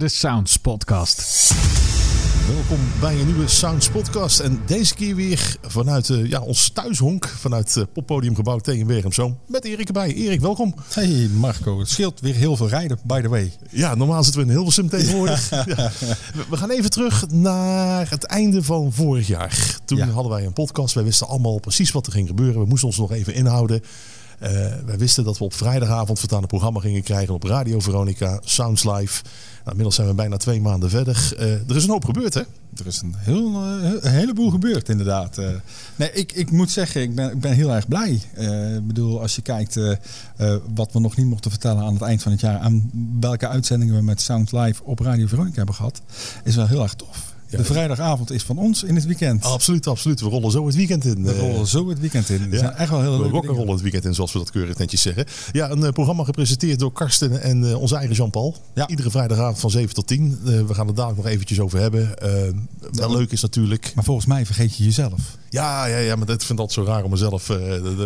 de Sounds Podcast. Welkom bij een nieuwe Sounds Podcast. En deze keer weer vanuit uh, ja, ons thuishonk, vanuit uh, Poppodiumgebouw tegen Zo Met Erik erbij. Erik, welkom. Hey Marco, het scheelt weer heel veel rijden, by the way. Ja, normaal zitten we in Hilversum tegenwoordig. ja. We gaan even terug naar het einde van vorig jaar. Toen hadden wij een podcast. Wij wisten allemaal precies wat er ging gebeuren. We moesten ons nog even inhouden. Uh, wij wisten dat we op vrijdagavond voortaan een programma gingen krijgen op Radio Veronica, Sounds Live. Nou, inmiddels zijn we bijna twee maanden verder. Uh, er is een hoop gebeurd, hè? Er is een, heel, een heleboel gebeurd, inderdaad. nee, ik, ik moet zeggen, ik ben, ik ben heel erg blij. ik bedoel, als je kijkt wat we nog niet mochten vertellen aan het eind van het jaar, aan welke uitzendingen we met Sounds Live op Radio Veronica hebben gehad, is wel heel erg tof de vrijdagavond is van ons in het weekend. Absoluut, absoluut. We rollen zo het weekend in. We rollen zo het weekend in. We zijn echt wel heel We rocken rollen het weekend in, zoals we dat keurig netjes zeggen. Ja, een uh, programma gepresenteerd door Karsten en uh, onze eigen Jean-Paul. Ja. Iedere vrijdagavond van 7 tot 10. Uh, we gaan het dadelijk nog eventjes over hebben. wel leuk is natuurlijk. Maar volgens mij vergeet je jezelf. Ja, ja, ja maar dat vind ik altijd zo raar om mezelf...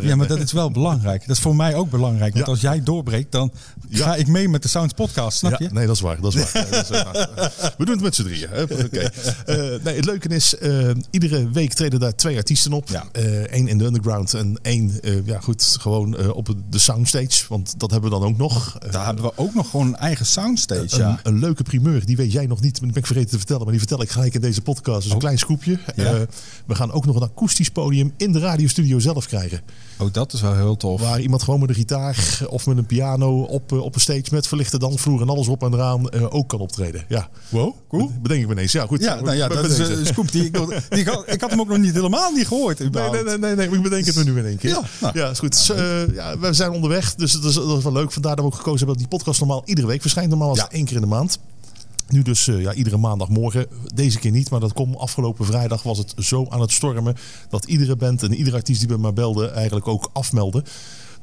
ja, maar dat is wel belangrijk. Dat is voor mij ook belangrijk. Want als jij doorbreekt, dan ga ik mee met de Sounds podcast, snap je? Nee, dat is waar. Dat is waar. dat is waar. We doen het met z'n drieën. Oké. Okay. nee, het leuke is, uh, iedere week treden daar twee artiesten op. Ja. Eén eh, in de underground en één, ja goed, gewoon op de soundstage. Want dat hebben we dan ook nog. daar hebben we ook nog gewoon een eigen soundstage, ja. Een, leuke primeur, die weet jij nog niet, die ben ik vergeten te vertellen. Maar die vertel ik gelijk in deze podcast. Dus een oh. klein scoopje. Ja. we gaan ook nog een akoestisch podium in de radiostudio zelf krijgen. Oh, dat is wel heel tof. Waar iemand gewoon met een gitaar of met een piano op, op een stage met verlichte dansvloer en alles op en eraan ook kan optreden. Ja. Wow, cool. Bedenk ik me ineens. Ja, goed. Ja, nou ja, dat is, uh, scoop die, ik, die, ik had hem ook nog niet helemaal niet gehoord. Nee, nee, nee, nee, nee, ik bedenk het me nu in één keer. Ja, nou, ja is goed. Uh, ja, we zijn onderweg, dus dat is, dat is wel leuk. Vandaar dat we ook gekozen hebben dat die podcast normaal iedere week verschijnt. Normaal was ja. één keer in de maand. Nu dus uh, ja, iedere maandagmorgen. Deze keer niet, maar dat komt afgelopen vrijdag was het zo aan het stormen dat iedere band en iedere artiest die bij mij belde eigenlijk ook afmeldde.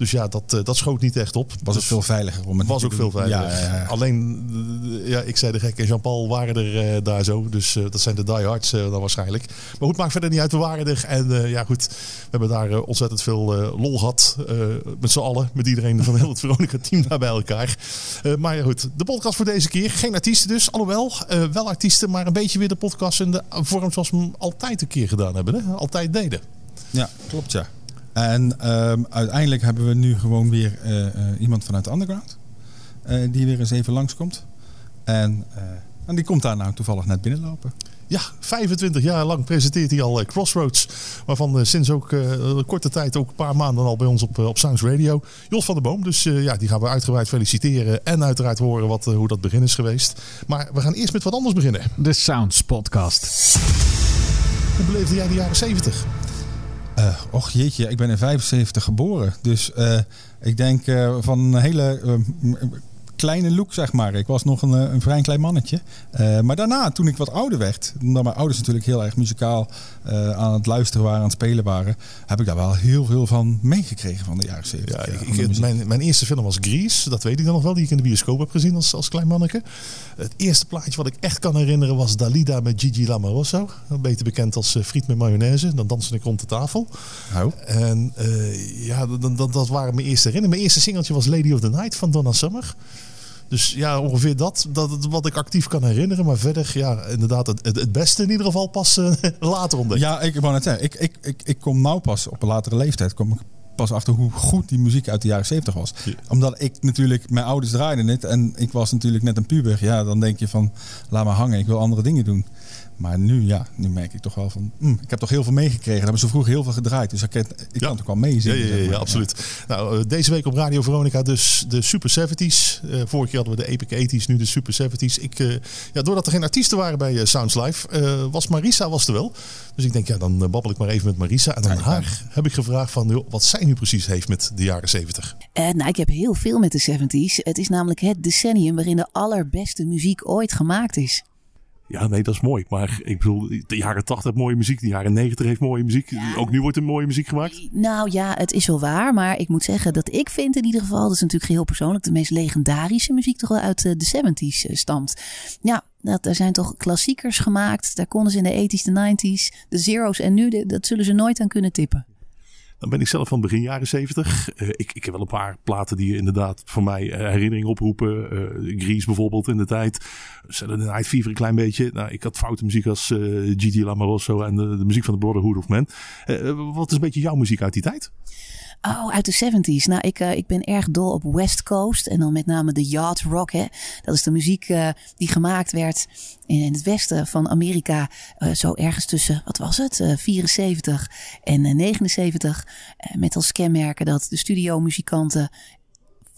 Dus ja, dat, eh, dat schoot niet echt op. Was het dus veel veiliger om het Was ook veel veiliger. Ja, ja, ja. Alleen, ja, ik zei de gek en Jean-Paul waren er uh, daar zo. Dus uh, dat zijn de diehards uh, dan waarschijnlijk. Maar goed, maakt verder niet uit. We waren er. En ja, goed, we hebben daar ontzettend veel lol gehad. met z'n allen. Met iedereen van heel het Veronica-team daar bij elkaar. maar ja, goed, de podcast voor deze keer. Geen artiesten dus. Alhoewel, wel artiesten. Maar een beetje weer de podcast in de vorm zoals we hem altijd een keer gedaan hebben. Hè? Altijd deden. Ja, klopt ja. En um, uiteindelijk hebben we nu gewoon weer uh, uh, iemand vanuit de underground. Uh, die weer eens even langskomt. En, en die komt daar nou toevallig net binnenlopen. Ja, 25 jaar lang presenteert hij al Crossroads. Waarvan sinds ook korte tijd, ook een paar maanden al bij ons op, op Sounds Radio. Jos van der Boom. Dus ja, die gaan we uitgebreid feliciteren. En uiteraard horen wat, hoe dat begin is geweest. Maar we gaan eerst met wat anders beginnen. De Sounds Podcast. Hoe beleefde jij de jaren 70? Uh, och jeetje, ik ben in 75 geboren. Dus uh, ik denk uh, van een hele kleine look, zeg maar. Ik was nog een, een vrij klein mannetje. maar daarna, toen ik wat ouder werd, omdat mijn ouders natuurlijk heel erg muzikaal aan het luisteren waren, aan het spelen waren, heb ik daar wel heel veel van meegekregen van de jaren 70. Ja, ik, mijn, mijn, eerste film was Grease, dat weet ik dan nog wel, die ik in de bioscoop heb gezien als, als klein manneke. Het eerste plaatje wat ik echt kan herinneren was Dalida met Gigi Lamarosso. Beter bekend als friet met mayonaise. Dan danste ik rond de tafel. Oh. En uh, ja, dat, dat, dat, waren mijn eerste herinneringen. Mijn eerste singeltje was Lady of the Night van Donna Summer. Dus ja, ongeveer dat, dat wat ik actief kan herinneren. Maar verder, ja, inderdaad, het, het beste in ieder geval pas uh, later ontdekken. Ja, ik wou net zeggen, ik, ik, ik, ik kom nou pas op een latere leeftijd. Kom ik pas achter hoe goed die muziek uit de jaren 70 was. Omdat ik natuurlijk, mijn ouders draaiden het en ik was natuurlijk net een puber. Ja, dan denk je van, laat maar hangen, ik wil andere dingen doen. Maar nu, ja, nu merk ik toch wel van, mm, ik heb toch heel veel meegekregen. Daar hebben ze vroeger heel veel gedraaid, dus ik, ik kan toch wel meezingen. Ja, ja, ja, absoluut. Nou, eh, deze week op Radio Veronica dus de Super 70s. Uh, vorige keer hadden we de Epic 80s, nu de Super 70s. Ik, uh, ja, doordat er geen artiesten waren bij uh, Sounds Live, was Marisa was er wel. Dus ik denk, ja, dan babbel ik maar even met Marisa. En aan haar heb ik gevraagd van, joh, wat zij nu precies heeft met de jaren 70. nou, ik heb heel veel met de 70s. Het is namelijk het decennium waarin de allerbeste muziek ooit gemaakt is. Ja, nee, dat is mooi. Maar ik bedoel, de jaren 80 heeft mooie muziek, de jaren 90 heeft mooie muziek. Ook nu wordt er mooie muziek gemaakt. Nou ja, het is wel waar. Maar ik moet zeggen dat ik vind in ieder geval, dat is natuurlijk heel persoonlijk, de meest legendarische muziek toch wel uit eh, de 70s eh, stamt. Ja, dat, er zijn toch klassiekers gemaakt. Daar konden ze in de 80s, de 90s, de zeros en nu, dat zullen ze nooit aan kunnen tippen. Dan ben ik zelf van begin jaren 70. ik, ik heb wel een paar platen die inderdaad voor mij herinneringen oproepen. Grease bijvoorbeeld in de tijd. Saturday Night Fever een klein beetje. Nou, ik had foute muziek als Gigi Lamarosso en de, muziek van de Brotherhood of Man. wat is een beetje jouw muziek uit die tijd? Oh, uit de 70s. Nou, ik, uh, ik ben erg dol op West Coast. En dan met name de yacht rock. Hè. Dat is de muziek uh, die gemaakt werd in het westen van Amerika. Uh, zo ergens tussen, wat was het? 74 en 79. met als kenmerken dat de studiomuzikanten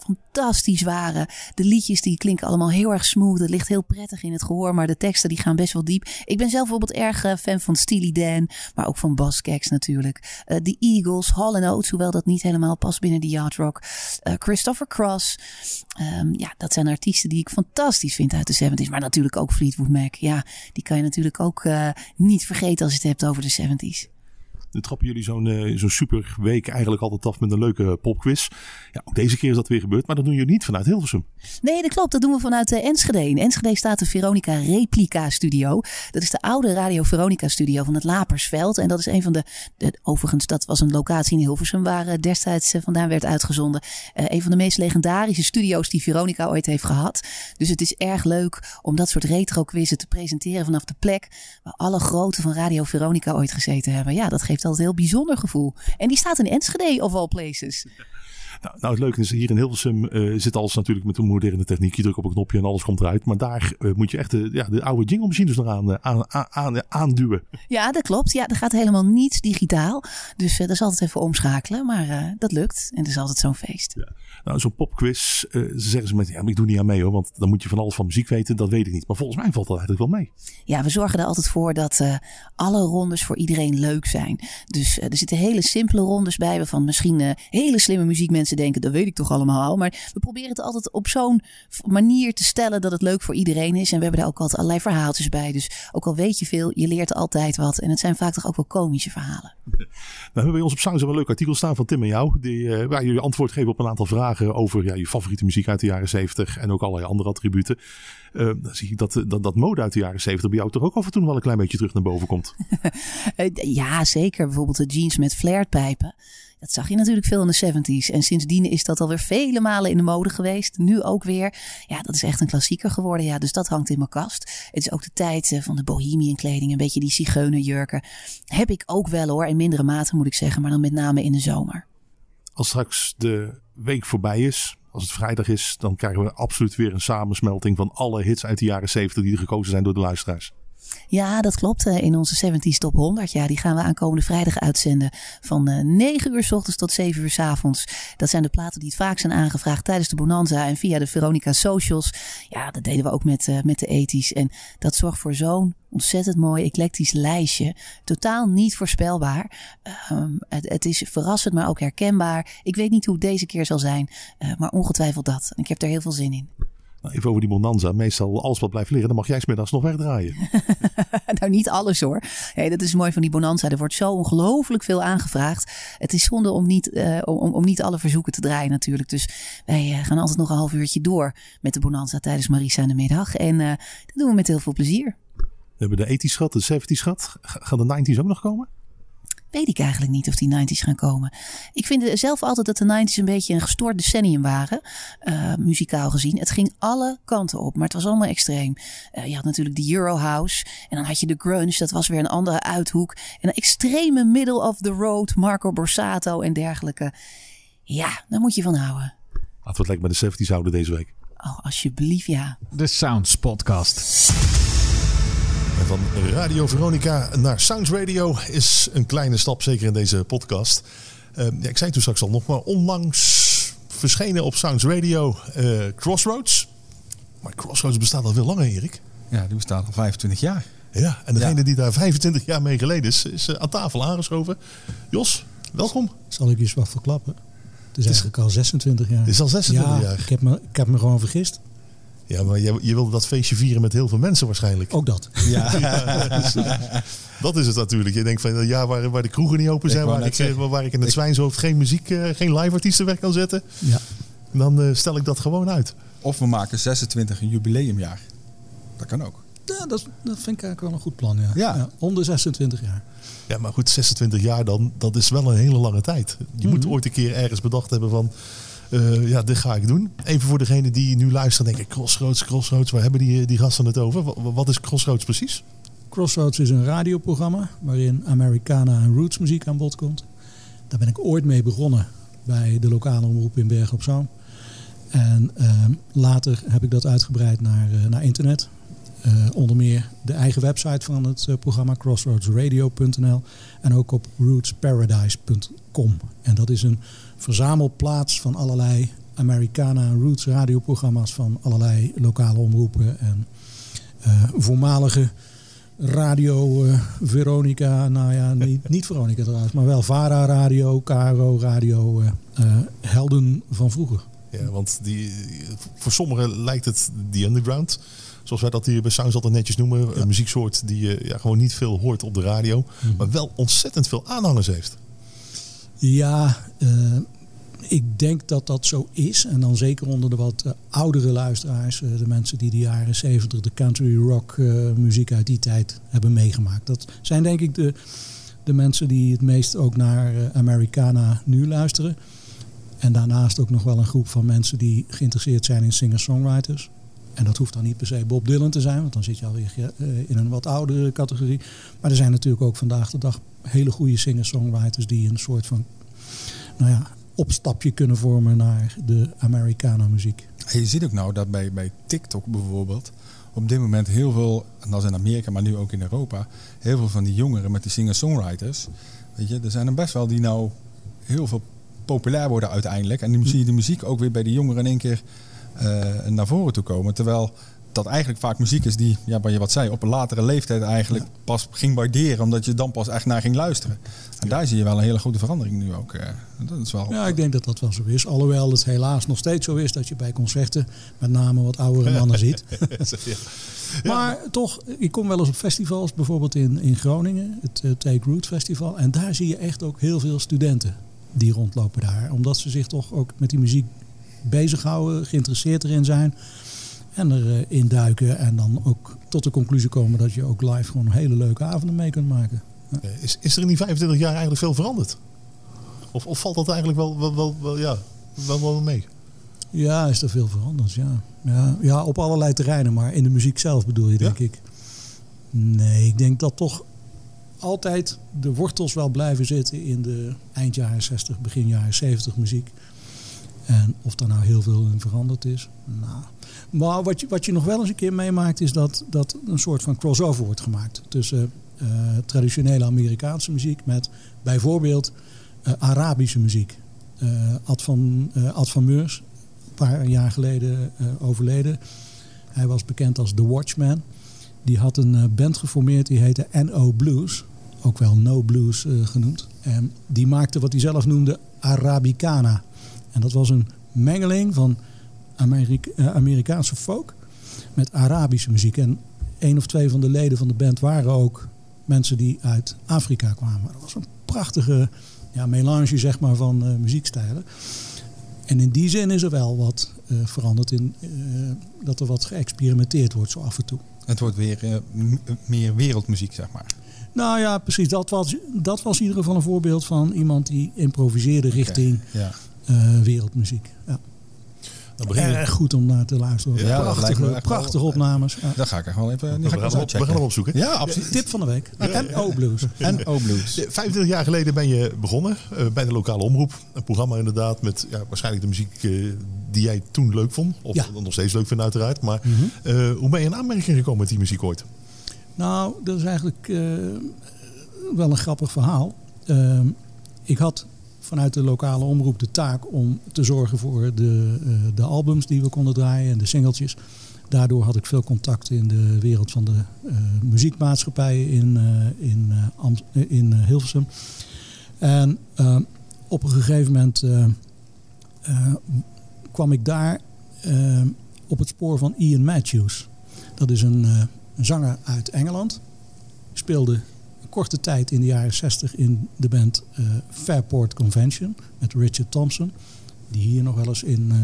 fantastisch waren. De liedjes die klinken allemaal heel erg smooth. Het ligt heel prettig in het gehoor, maar de teksten die gaan best wel diep. Ik ben zelf bijvoorbeeld erg uh, fan van Steely Dan, maar ook van Buzzcocks natuurlijk. Uh, The Eagles, Hall Oates, hoewel dat niet helemaal past binnen de yard rock. Uh, Christopher Cross. Um, ja, dat zijn artiesten die ik fantastisch vind uit de 70s. Maar natuurlijk ook Fleetwood Mac. Ja, die kan je natuurlijk ook niet vergeten als je het hebt over de 70s. Nu trappen jullie zo'n uh, zo'n super week eigenlijk altijd af met een leuke popquiz. Ja, ook deze keer is dat weer gebeurd, maar dat doen jullie niet vanuit Hilversum. Nee, dat klopt. Dat doen we vanuit uh, Enschede. In Enschede staat de Veronica Replica Studio. Dat is de oude Radio Veronica Studio van het Lapersveld. En dat is een van de, de overigens, dat was een locatie in Hilversum waar destijds vandaan werd uitgezonden. een van de meest legendarische studio's die Veronica ooit heeft gehad. Dus het is erg leuk om dat soort retro quizzen te presenteren vanaf de plek waar alle grote van Radio Veronica ooit gezeten hebben. Ja, dat geeft altijd een heel bijzonder gevoel. En die staat in Enschede of all places. Nou, nou, het leuke is, hier in Hilversum uh, zit alles natuurlijk met een moderne techniek. Je drukt op een knopje en alles komt eruit. Maar daar uh, moet je echt de, ja, de oude jingle machines nog aan, uh, aan, aan, aanduwen. Ja, dat klopt. Ja, er gaat helemaal niets digitaal. Dus dat is altijd even omschakelen. Maar dat lukt. En het is altijd zo'n feest. Ja. Nou, zo'n popquiz, uh, zeggen ze met, ja, maar ik doe niet aan mee hoor, want dan moet je van alles van muziek weten. Dat weet ik niet. Maar volgens mij valt dat eigenlijk wel mee. Ja, we zorgen er altijd voor dat alle rondes voor iedereen leuk zijn. Dus er zitten hele simpele rondes bij, waarvan misschien hele slimme muziekmensen denken, dat weet ik toch allemaal al. Maar we proberen het altijd op zo'n manier te stellen dat het leuk voor iedereen is. En we hebben daar ook altijd allerlei verhaaltjes bij. Dus ook al weet je veel, je leert altijd wat. En het zijn vaak toch ook wel komische verhalen. Nou, we hebben bij ons op Sounds een leuk artikel staan van Tim en jou. Die, waar jullie antwoord geven op een aantal vragen over ja, je favoriete muziek uit de jaren 70 en ook allerlei andere attributen. Uh, dan zie ik dat, dat, dat mode uit de jaren 70 bij jou toch ook af en toe wel een klein beetje terug naar boven komt. ja, zeker. Bijvoorbeeld de jeans met flared pijpen. Dat zag je natuurlijk veel in de 70s. En sindsdien is dat alweer vele malen in de mode geweest. Nu ook weer. Ja, dat is echt een klassieker geworden. Ja, dus dat hangt in mijn kast. Het is ook de tijd eh, van de bohemian kleding. Een beetje die zigeunerjurken. Heb ik ook wel hoor. In mindere mate moet ik zeggen. Maar dan met name in de zomer. Als straks de week voorbij is, als het vrijdag is, dan krijgen we absoluut weer een samensmelting van alle hits uit de jaren 70 die gekozen zijn door de luisteraars. Ja, dat klopt. Eh, in onze 70s Top 100. Ja, die gaan we aankomende vrijdag uitzenden. Van 9 eh, uur s ochtends tot 7 uur s avonds. Dat zijn de platen die het vaak zijn aangevraagd tijdens de Bonanza en via de Veronica Socials. Ja, dat deden we ook met, uh, met de ethisch. En dat zorgt voor zo'n ontzettend mooi eclectisch lijstje. Totaal niet voorspelbaar. Um, het, het, is verrassend, maar ook herkenbaar. Ik weet niet hoe het deze keer zal zijn, maar ongetwijfeld dat. En ik heb er heel veel zin in. Nou, even over die Bonanza. Meestal alles wat blijft liggen, dan mag jij smiddags nog wegdraaien. nou, niet alles hoor. Hey, dat is mooi van die Bonanza. Er wordt zo ongelooflijk veel aangevraagd. Het is zonde om niet, uh, om, om niet alle verzoeken te draaien natuurlijk. Dus wij uh, gaan altijd nog een half uurtje door met de Bonanza tijdens Marisa in de middag. En uh, dat doen we met heel veel plezier. We hebben de 80s schat, de 70s schat. Gaan de 90s ook nog komen? Weet ik eigenlijk niet of die 90s gaan komen. Ik vind zelf altijd dat de 90s een beetje een gestoord decennium waren, uh, muzikaal gezien. Het ging alle kanten op, maar het was allemaal extreem. Uh, je had natuurlijk de Eurohouse en dan had je de grunge, dat was weer een andere uithoek. En een extreme middle of the road, Marco Borsato en dergelijke. Ja, daar moet je van houden. Laten we het lekker met de 70s houden deze week. Oh, alsjeblieft, ja. De Sounds Podcast. Van Radio Veronica naar Sounds Radio is een kleine stap, zeker in deze podcast. Uh, ja, ik zei toen straks al nog, maar onlangs verschenen op Sounds Radio uh, Crossroads. Maar Crossroads bestaat al veel langer, Erik. Ja, die bestaat al 25 jaar. Ja, en degene die daar 25 jaar mee geleden is, is uh, aan tafel aangeschoven. Jos, welkom. Zal ik je eens wat verklappen? Het is eigenlijk al 26 jaar. Het is al 26 jaar. Ik heb, me, ik heb me gewoon vergist. Ja, maar je, je wilde dat feestje vieren met heel veel mensen waarschijnlijk. Ook dat. Ja, dat is het natuurlijk. Je denkt van ja, waar, waar de kroegen niet open zijn, waar ik, waar ik in het ik... Zwijnshoofd geen muziek, uh, geen live artiesten weg kan zetten. Ja. Dan uh, stel ik dat gewoon uit. Of we maken 26 een jubileumjaar. Dat kan ook. Ja, dat, dat vind ik eigenlijk wel een goed plan. Ja. Ja. om de 26 jaar. Ja, maar goed, 26 jaar dan, dat is wel een hele lange tijd. Je moet Mhm. ooit een keer ergens bedacht hebben van, eh, ja, dit ga ik doen. Even voor degene die nu luisteren denken, Crossroads, Crossroads, waar hebben die, die gasten het over? Wa- Wat is Crossroads precies? Crossroads is een radioprogramma waarin Americana en roots muziek aan bod komt. Daar ben ik ooit mee begonnen bij de lokale omroep in Bergen op Zoom. En ehm, later heb ik dat uitgebreid naar, eh, naar internet. Eh, onder meer de eigen website van het eh, programma crossroadsradio.nl en ook op rootsparadise.com. En dat is een verzamelplaats van allerlei Americana en roots radioprogramma's van allerlei lokale omroepen en eh, voormalige Radio eh, Veronica, nou ja, niet, niet Veronica trouwens, maar wel Vara Radio, Caro Radio, eh, helden van vroeger. Ja, want die, voor sommigen lijkt het die underground. Zoals wij dat hier bij Sounds altijd netjes noemen. Een muzieksoort die je ja, gewoon niet veel hoort op de radio. Maar wel ontzettend veel aanhangers heeft. Ja, ik denk dat dat zo is. En dan zeker onder de wat eh, oudere luisteraars, eh, de mensen die de jaren 70, de country rock eh, muziek uit die tijd hebben meegemaakt. Dat zijn denk ik de, de mensen die het meest ook naar Americana nu luisteren. En daarnaast ook nog wel een groep van mensen die geïnteresseerd zijn in singer-songwriters. En dat hoeft dan niet per se Bob Dylan te zijn, want dan zit je alweer in een wat oudere categorie. Maar er zijn natuurlijk ook vandaag de dag hele goede singer-songwriters die een soort van nou ja, opstapje kunnen vormen naar de Americana muziek. En je ziet ook nou dat bij, bij TikTok bijvoorbeeld op dit moment heel veel, en dat is in Amerika, maar nu ook in Europa, heel veel van die jongeren met die singer-songwriters, weet je, er zijn er best wel die nou heel veel populair worden uiteindelijk. En dan zie je de muziek ook weer bij die jongeren in één keer eh, naar voren toe komen. Terwijl dat eigenlijk vaak muziek is die, ja, wat je wat zei, op een latere leeftijd eigenlijk pas ging waarderen, omdat je dan pas echt naar ging luisteren. En daar zie je wel een hele grote verandering nu ook. eh. Dat is wel. Ja, ik denk dat dat wel zo is. Alhoewel het helaas nog steeds zo is dat je bij concerten met name wat oudere mannen ziet. Ja. Maar toch, ik kom wel eens op festivals, bijvoorbeeld in, in Groningen, het eh, Take Root Festival. En daar zie je echt ook heel veel studenten die rondlopen daar. Omdat ze zich toch ook met die muziek bezighouden, geïnteresseerd erin zijn. En erin in duiken en dan ook tot de conclusie komen dat je ook live gewoon hele leuke avonden mee kunt maken. Eh, Is, is er in die 25 jaar eigenlijk veel veranderd? Of, of valt dat eigenlijk wel, wel, wel, wel, ja, wel, wel mee? Ja, is er veel veranderd, ja. ja. Ja, op allerlei terreinen, maar in de muziek zelf bedoel je, denk Ja? ik. Nee, ik denk dat toch altijd de wortels wel blijven zitten in de eind jaren 60, begin jaren 70 muziek. En of daar nou heel veel in veranderd is. Nou. Maar wat je, wat je nog wel eens een keer meemaakt is dat, dat een soort van crossover wordt gemaakt. Tussen eh, traditionele Amerikaanse muziek met bijvoorbeeld eh, Arabische muziek. Eh, Ad, van, Ad van Meurs, een paar jaar geleden overleden. Hij was bekend als The Watchman. Die had een band geformeerd die heette NO Blues. Ook wel No Blues genoemd. En die maakte wat hij zelf noemde Arabicana. En dat was een mengeling van Amerika- eh, Amerikaanse folk met Arabische muziek. En een of twee van de leden van de band waren ook mensen die uit Afrika kwamen. Dat was een prachtige ja, melange zeg maar, van eh, muziekstijlen. En in die zin is er wel wat eh, veranderd in dat er wat geëxperimenteerd wordt zo af en toe. Het wordt weer meer wereldmuziek, zeg maar. Nou ja, precies. Dat was, dat was in ieder geval een voorbeeld van iemand die improviseerde richting Ja. Eh, wereldmuziek. Ja. Dan Erg goed om naar te luisteren. Ja, prachtige wel- opnames. Ja. Daar ga ik echt wel even. We, gaan op, we gaan hem opzoeken. Ja, absoluut. Tip van de week. En O-blues. En O-Blues. Ja, 25 jaar geleden ben je begonnen eh, bij de lokale omroep. Een programma inderdaad met ja, waarschijnlijk de muziek eh, die jij toen leuk vond. Of Ja. nog steeds leuk vindt uiteraard. Maar Mhm. eh, hoe ben je in aanmerking gekomen met die muziek ooit? Nou, dat is eigenlijk eh, wel een grappig verhaal. Ehm, ik had vanuit de lokale omroep de taak om te zorgen voor de, eh, de albums die we konden draaien en de singeltjes. Daardoor had ik veel contact in de wereld van de eh, muziekmaatschappijen in, eh, in, in Hilversum. En op een gegeven moment kwam ik daar op het spoor van Ian Matthews. Dat is een, een zanger uit Engeland. Speelde korte tijd in de jaren 60 in de band eh, Fairport Convention met Richard Thompson. Die hier nog wel eens in eh,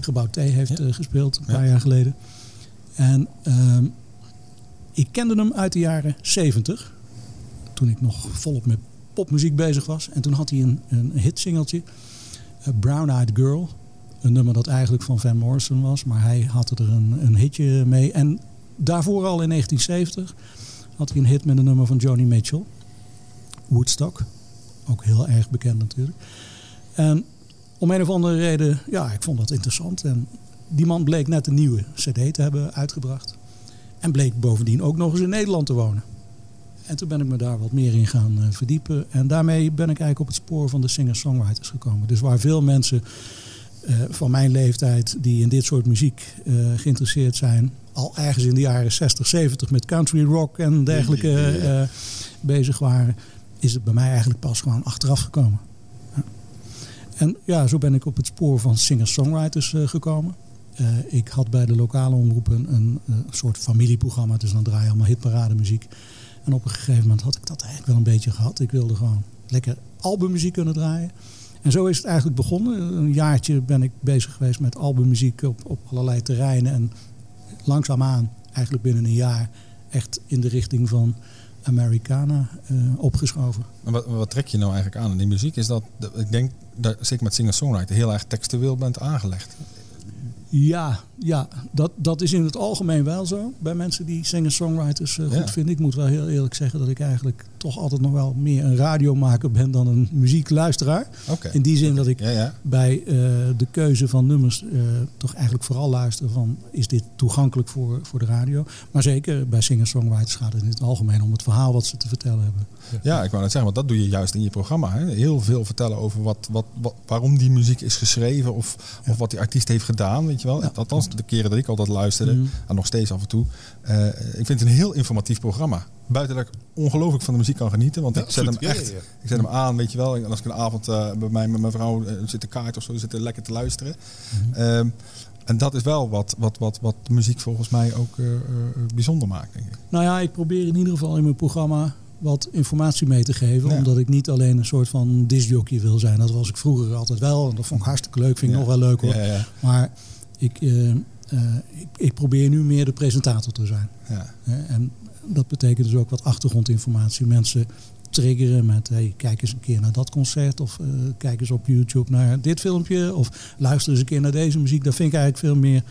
Gebouw T heeft Ja. eh, gespeeld, een Ja. paar jaar geleden. En ehm, ik kende hem uit de jaren 70. Toen ik nog volop met popmuziek bezig was. En toen had hij een, een hitsingeltje. Uh, Brown Eyed Girl. Een nummer dat eigenlijk van Van Morrison was. Maar hij had er een, een hitje mee. En daarvoor al in 1970 had hij een hit met een nummer van Joni Mitchell. Woodstock. Ook heel erg bekend natuurlijk. En om een of andere reden, ja, ik vond dat interessant. En die man bleek net een nieuwe cd te hebben uitgebracht. En bleek bovendien ook nog eens in Nederland te wonen. En toen ben ik me daar wat meer in gaan uh, verdiepen. En daarmee ben ik eigenlijk op het spoor van de singer-songwriters gekomen. Dus waar veel mensen uh, van mijn leeftijd die in dit soort muziek uh, geïnteresseerd zijn, al ergens in de jaren 60, 70 met country rock en dergelijke ja, ja, ja. bezig waren, is het bij mij eigenlijk pas gewoon achteraf gekomen. En ja, zo ben ik op het spoor van singer-songwriters gekomen. Ik had bij de lokale omroep een, een, een, soort familieprogramma. Dus dan draai je allemaal hitparademuziek. En op een gegeven moment had ik dat eigenlijk wel een beetje gehad. Ik wilde gewoon lekker albummuziek kunnen draaien. En zo is het eigenlijk begonnen. Een jaartje ben ik bezig geweest met albummuziek op, op allerlei terreinen. En langzaamaan, eigenlijk binnen een jaar, echt in de richting van Americana uh, opgeschoven. En wat, wat, trek je nou eigenlijk aan in die muziek? Is dat, ik denk, dat, zeker met singer-songwriter, heel erg textueel bent aangelegd. Ja, ja dat, dat is in het algemeen wel zo. Bij mensen die singer-songwriters uh, goed ja. vinden. Ik moet wel heel eerlijk zeggen dat ik eigenlijk toch altijd nog wel meer een radiomaker ben dan een muziekluisteraar. Okay. In die zin dat ik ja, ja. bij uh, de keuze van nummers uh, toch eigenlijk vooral luister van is dit toegankelijk voor, voor de radio. Maar zeker bij singer-songwriters gaat het in het algemeen om het verhaal wat ze te vertellen hebben. Ja, ik wou net zeggen, want dat doe je juist in je programma. Hè? Heel veel vertellen over wat, wat, wat, waarom die muziek is geschreven of, of wat die artiest heeft gedaan. Weet je wel? Althans, de keren dat ik altijd luisterde, mm. en nog steeds af en toe. Uh, ik vind het een heel informatief programma. Buiten dat ik ongelooflijk van de muziek kan genieten. Want ja, ik zet hem echt, ja, ja. ik zet hem aan, weet je wel. En als ik een avond uh, bij mij met mijn vrouw uh, zit te kaart of zo, zitten lekker te luisteren. Mm. Um, en dat is wel wat, wat, wat, wat de muziek volgens mij ook bijzonder maakt, denk ik. Nou ja, ik probeer in ieder geval in mijn programma wat informatie mee te geven. Ja. Omdat ik niet alleen een soort van discjockey wil zijn. Dat was ik vroeger altijd wel. En dat vond ik hartstikke leuk. Vind ik nog wel leuk hoor. Maar ik, uh, uh, ik, ik, probeer nu meer de presentator te zijn. Ja. en dat betekent dus ook wat achtergrondinformatie. Mensen triggeren met hey, kijk eens een keer naar dat concert. Of uh, kijk eens op YouTube naar dit filmpje. Of luister eens een keer naar deze muziek. Daar vind ik eigenlijk veel meer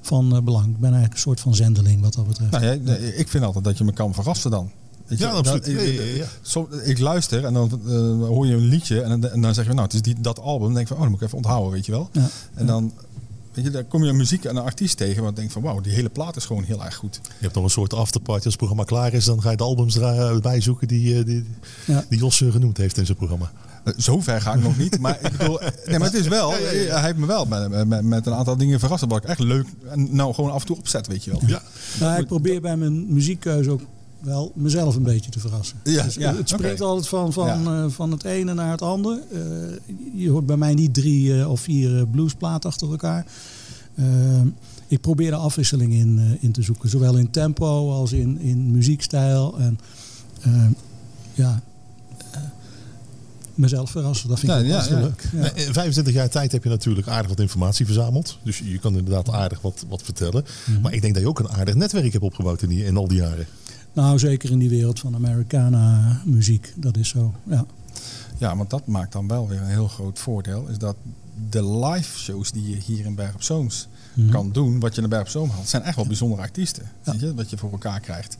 van uh, belang. Ik ben eigenlijk een soort van zendeling wat dat betreft. Nou, ja, ik vind altijd dat je me kan verrassen dan. Ja, absoluut. Ik, ik, so, ik, luister en dan uh, hoor je een liedje en dan, en dan zeg je, nou, het is die, dat album. Dan denk ik van, oh, dan moet ik even onthouden, weet je wel. Ja, en dan Weet je, daar kom je een muziek en een artiest tegen waar je denkt van wauw, die hele plaat is gewoon heel erg goed. Je hebt nog een soort afterparty als het programma klaar is. Dan ga je de albums erbij zoeken die, die, ja. die Jos genoemd heeft in zijn programma. Zover ga ik nog niet. Maar ik bedoel, nee, maar het is wel, hij heeft me wel met, met, met, een aantal dingen verrast. Wat ik echt leuk en nou gewoon af en toe opzet, weet je wel. Ja. Nou, ik probeer bij mijn muziekkeuze ook wel mezelf een beetje te verrassen. Ja, dus, ja, het springt okay. altijd van, van, ja. uh, van het ene naar het andere. Uh, je hoort bij mij niet drie uh, of vier bluesplaten achter elkaar. ik probeer de afwisseling in, in te zoeken. Zowel in tempo als in, in muziekstijl. En ja, mezelf verrassen. Dat vind ik ja, ja, leuk. Ja. In 25 jaar tijd heb je natuurlijk aardig wat informatie verzameld. Dus je kan inderdaad aardig wat, wat vertellen. Mm -hmm. Maar ik denk dat je ook een aardig netwerk hebt opgebouwd in, die, in al die jaren. Nou, zeker in die wereld van Americana muziek. Dat is zo, ja. Ja, want dat maakt dan wel weer een heel groot voordeel. Is dat de live shows die je hier in Berg op Zoons mm-hmm. kan doen, wat je in Berg op Zoom had, zijn echt wel bijzondere artiesten. Ja. Weet je, wat je voor elkaar krijgt.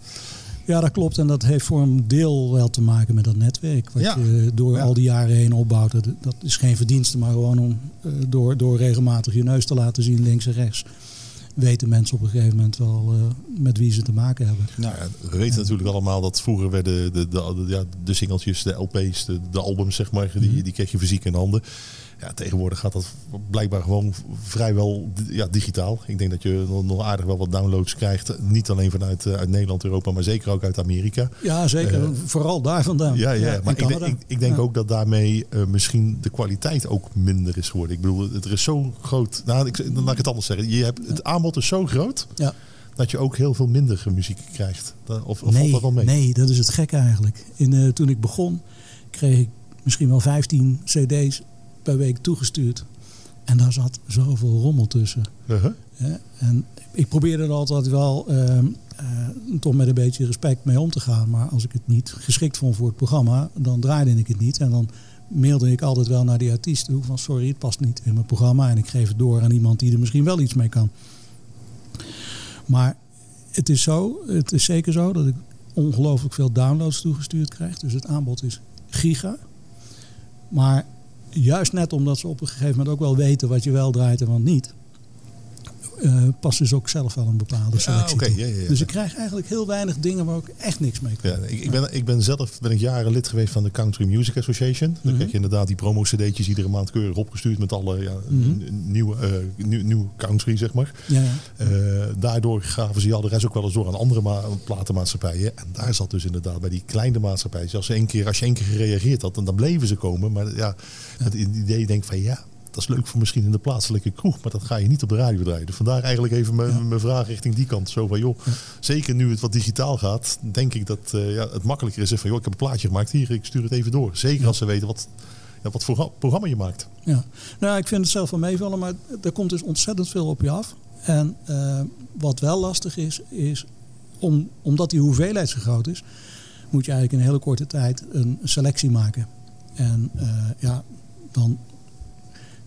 Ja, dat klopt. En dat heeft voor een deel wel te maken met dat netwerk. Wat ja. je door ja. al die jaren heen opbouwt. Dat, dat is geen verdienste, maar gewoon om uh, door, door regelmatig je neus te laten zien links en rechts weten mensen op een gegeven moment wel uh, met wie ze te maken hebben. Nou ja, we weten ja. natuurlijk allemaal dat vroeger werden de, de, de, ja, de singeltjes, de LP's, de, de albums, zeg maar, die, mm. die kreeg je fysiek in handen. Ja, tegenwoordig gaat dat blijkbaar gewoon vrijwel ja, digitaal. Ik denk dat je nog, aardig wel wat downloads krijgt. Niet alleen vanuit uit Nederland, Europa, maar zeker ook uit Amerika. Ja, zeker. Uh, Vooral daar vandaan. Ja, ja, ja maar ik denk, ik, ik denk ja. ook dat daarmee uh, misschien de kwaliteit ook minder is geworden. Ik bedoel, er is zo groot... Nou, ik, dan laat ik het anders zeggen. Je hebt, het aanbod is zo groot... Ja dat je ook heel veel minder muziek krijgt. Of, of nee, valt dat wel mee? Nee, dat is het gekke eigenlijk. In, uh, toen ik begon, kreeg ik misschien wel 15 cd's per week toegestuurd. En daar zat zoveel rommel tussen. Uh -huh. ja, en ik probeerde er altijd wel uh, uh, toch met een beetje respect mee om te gaan. Maar als ik het niet geschikt vond voor het programma, dan draaide ik het niet. En dan mailde ik altijd wel naar die artiest toe van sorry, het past niet in mijn programma. En ik geef het door aan iemand die er misschien wel iets mee kan. Maar het is zo, het is zeker zo dat ik ongelooflijk veel downloads toegestuurd krijg. Dus het aanbod is giga. Maar juist net omdat ze op een gegeven moment ook wel weten wat je wel draait en wat niet, uh, past dus ook zelf wel een bepaalde selectie ah, ja, ja, ja, Dus ik krijg eigenlijk heel weinig dingen waar ik echt niks mee kan. Ja, ik, ik, ben, ik ben zelf ben ik jaren lid geweest van de Country Music Association. Dan mm krijg je inderdaad die promo-cd'tjes iedere maand keurig opgestuurd met alle ja, mhm. nieuwe, uh, nieuw, nieuw country, zeg maar. Ja, uh, daardoor gaven ze de rest ook wel eens door aan andere ma platenmaatschappijen. En daar zat dus inderdaad bij die kleine maatschappijen. Als, ze één keer, als je één keer gereageerd had, dan, dan bleven ze komen. Maar ja, het idee denk van ja, dat is leuk voor misschien in de plaatselijke kroeg, maar dat ga je niet op de radio draaien. Dus vandaar eigenlijk even mijn, mijn vraag richting die kant. Zo van, joh, zeker nu het wat digitaal gaat, denk ik dat uh, ja, het makkelijker is. Van, joh, ik heb een plaatje gemaakt hier, ik stuur het even door. Zeker als ze weten wat, ja, wat voor programma je maakt. Ja, nou, ik vind het zelf wel meevallen, maar er komt dus ontzettend veel op je af. En uh, wat wel lastig is, is om, omdat die hoeveelheid zo groot is, moet je eigenlijk in een hele korte tijd een selectie maken. En uh, ja, dan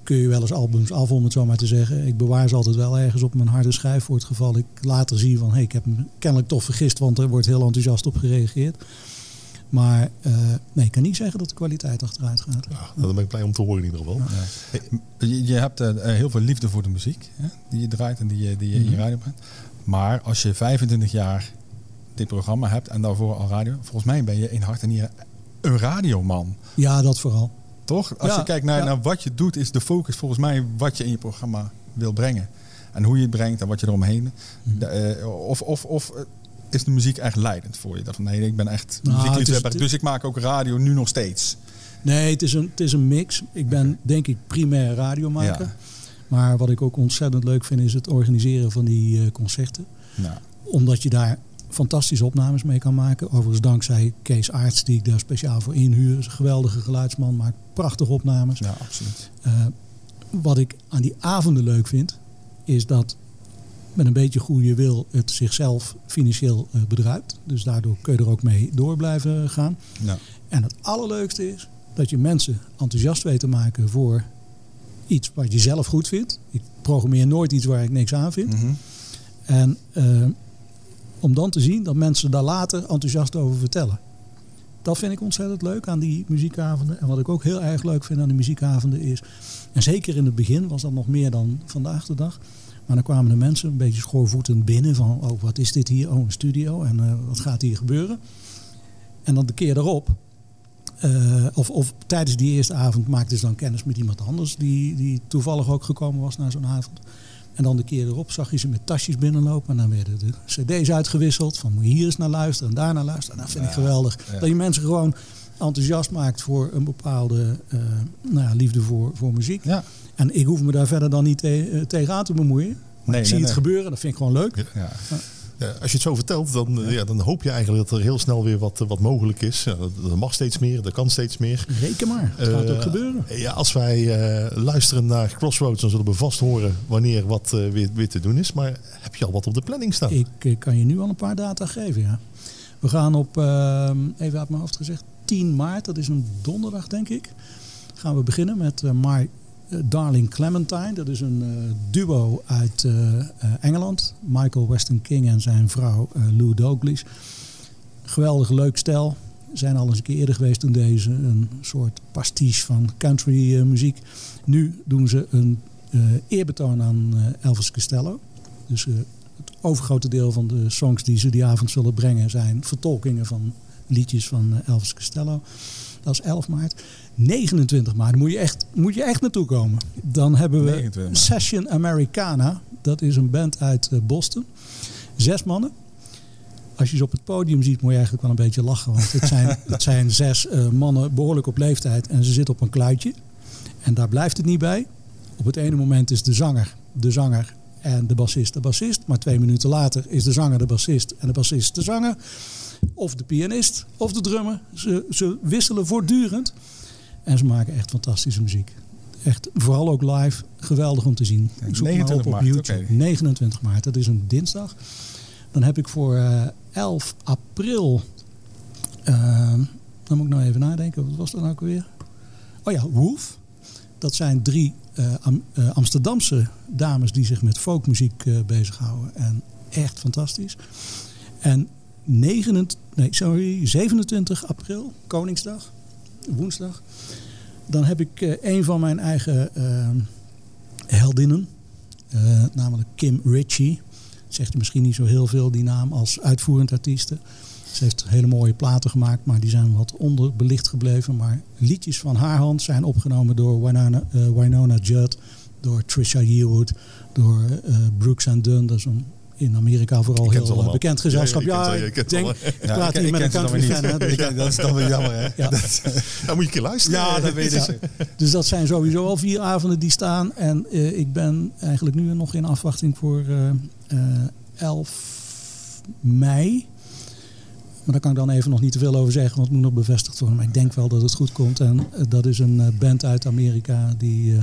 kun je wel eens albums af, om het zo maar te zeggen. Ik bewaar ze altijd wel ergens op mijn harde schijf voor het geval ik later zie van... hé, hey, ik heb me kennelijk toch vergist, want er wordt heel enthousiast op gereageerd. Maar uh, nee, ik kan niet zeggen dat de kwaliteit achteruit gaat. Ja, nou, dan ben ik blij om te horen in ieder geval. Ja. Je, je, hebt uh, heel veel liefde voor de muziek hè, die je draait en die, je, die je in je mhm. radio brengt. Maar als je 25 jaar dit programma hebt en daarvoor al radio... volgens mij ben je in hart en nieren een radioman. Ja, dat vooral. Toch? Als je kijkt naar, naar wat je doet, is de focus volgens mij wat je in je programma wil brengen. En hoe je het brengt en wat je eromheen. Mm. of, of, of eh, is de muziek echt leidend voor je? Dat van nee, ik ben echt nou, muziekliefhebber, dus ik maak ook radio nu nog steeds. Nee, het is een, het is een mix. Ik ben denk ik primair radiomaker. Ja. Maar wat ik ook ontzettend leuk vind is het organiseren van die uh, concerten. Nou. Omdat je daar fantastische opnames mee kan maken. Overigens dankzij Kees Aarts, die ik daar speciaal voor inhuur. Is een geweldige geluidsman, maakt prachtige opnames. Ja, absoluut. Uh, wat ik aan die avonden leuk vind, is dat met een beetje goede wil het zichzelf financieel uh, bedruipt. Dus daardoor kun je er ook mee door blijven gaan. Ja. En het allerleukste is dat je mensen enthousiast weet te maken voor iets wat je zelf goed vindt. Ik programmeer nooit iets waar ik niks aan vind. Mm -hmm. En uh, om dan te zien dat mensen daar later enthousiast over vertellen. Dat vind ik ontzettend leuk aan die muziekavonden. En wat ik ook heel erg leuk vind aan de muziekavonden is... en zeker in het begin was dat nog meer dan vandaag de dag... maar dan kwamen de mensen een beetje schoorvoetend binnen van... oh, wat is dit hier? Oh, een studio. En uh, wat gaat hier gebeuren? En dan de keer erop... Uh, of, of tijdens die eerste avond maakten ze dan kennis met iemand anders... die, die toevallig ook gekomen was naar zo'n avond... En dan de keer erop zag je ze met tasjes binnenlopen. En dan werden de cd's uitgewisseld. Van moet je hier eens naar luisteren en daar naar luisteren. En dat vind ik geweldig. Dat je mensen gewoon enthousiast maakt voor een bepaalde uh, nou ja, liefde voor, voor muziek. Ja. En ik hoef me daar verder dan niet te, uh, tegenaan te bemoeien. Maar nee, ik zie het gebeuren, dat vind ik gewoon leuk. Ja. Ja, als je het zo vertelt, dan, ja. dan hoop je eigenlijk dat er heel snel weer wat, wat mogelijk is. Ja, er mag steeds meer, er kan steeds meer. Reken maar, het gaat ook eh, gebeuren. Ja, als wij uh, luisteren naar Crossroads, dan zullen we vast horen wanneer wat uh, weer, weer te doen is. Maar heb je al wat op de planning staan? Ik kan je nu al een paar data geven, ja. We gaan op, ehm, even uit mijn hoofd gezegd, 10 maart, dat is een donderdag denk ik. Gaan we beginnen met My eh, Darling Clementine. Dat is een uh, duo uit uh, Engeland. Michael Weston King en zijn vrouw Lou Douglas. Geweldig leuk stel. Zijn al eens een keer eerder geweest toen deze een soort pastiche van country muziek. Nu doen ze een eerbetoon aan Elvis Costello. Dus het overgrote deel van de songs die ze die avond zullen brengen zijn vertolkingen van liedjes van Elvis Costello. Dat is 11 maart. 29 maart moet je echt, moet je echt naartoe komen. Dan hebben we Session Americana. Dat is een band uit eh, Boston. Zes mannen. Als je ze op het podium ziet, moet je eigenlijk wel een beetje lachen. Want het zijn, het zijn zes uh, mannen behoorlijk op leeftijd. En ze zitten op een kluitje. En daar blijft het niet bij. Op het ene moment is de zanger de zanger en de bassist de bassist. Maar twee minuten later is de zanger de bassist en de bassist de zanger. Of de pianist of de drummer. Ze, ze wisselen voortdurend. En ze maken echt fantastische muziek. Echt, vooral ook live, geweldig om te zien. Zoek 29 op, op maart, YouTube. 29 maart, dat is een dinsdag. Dan heb ik voor uh, 11 april. Uh, dan moet ik nou even nadenken. Wat was dat nou weer? Oh ja, Wolf. Dat zijn drie uh, Am Amsterdamse dames die zich met folkmuziek bezighouden. En echt fantastisch. En 29, nee, sorry, 27 april, Koningsdag, woensdag. Dan heb ik uh, een van mijn eigen uh, heldinnen, uh, namelijk Kim Ritchie. Zegt misschien niet zo heel veel die naam als uitvoerend artieste. Ze heeft hele mooie platen gemaakt, maar die zijn wat onderbelicht gebleven. Maar liedjes van haar hand zijn opgenomen door Winona, Winona Judd, door Trisha Yearwood, door Brooks and Dunn. Dat is een in Amerika vooral heel bekend gezelschap. Ja, ja, ik denk, ik praat hier met een country fan. Dus dat is dan weer jammer, hè? Ja. Dan moet je een keer luisteren. Ja, dat weet ik. Dus dat zijn sowieso al vier avonden die staan. En uh, ik ben eigenlijk nu nog in afwachting voor uh, uh, 11 mei. Maar daar kan ik dan even nog niet te veel over zeggen, want het moet nog bevestigd worden. Maar ik denk wel dat het goed komt. En dat is een band uit Amerika die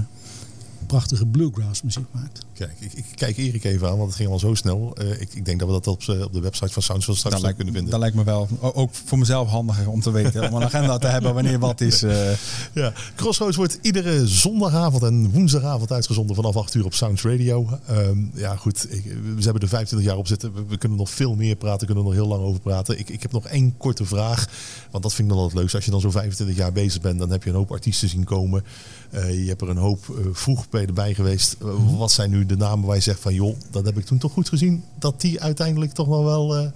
prachtige bluegrass muziek maakt. Kijk, ik, ik, kijk Erik even aan, want het ging al zo snel. Uh, ik, ik, denk dat we dat op, eh, op de website van Sounds straks lijkt, kunnen vinden. Dat lijkt me wel. Ook voor mezelf handiger om te weten. om een agenda te hebben wanneer wat is. Uh... Ja, Crossroads wordt iedere zondagavond en woensdagavond uitgezonden vanaf 8 uur op Sounds Radio. Um, ja, goed. Ik, we hebben er 25 jaar op zitten. We, we, kunnen nog veel meer praten. kunnen er nog heel lang over praten. Ik, ik heb nog één korte vraag. Want dat vind ik dan altijd leuk. Als je dan zo 25 jaar bezig bent, dan heb je een hoop artiesten zien komen. Je hebt er een hoop vroeg bij erbij geweest. Mhm. Wat zijn nu de namen waar je zegt van joh, dat heb ik toen toch goed gezien. Dat die uiteindelijk toch nog wel uh,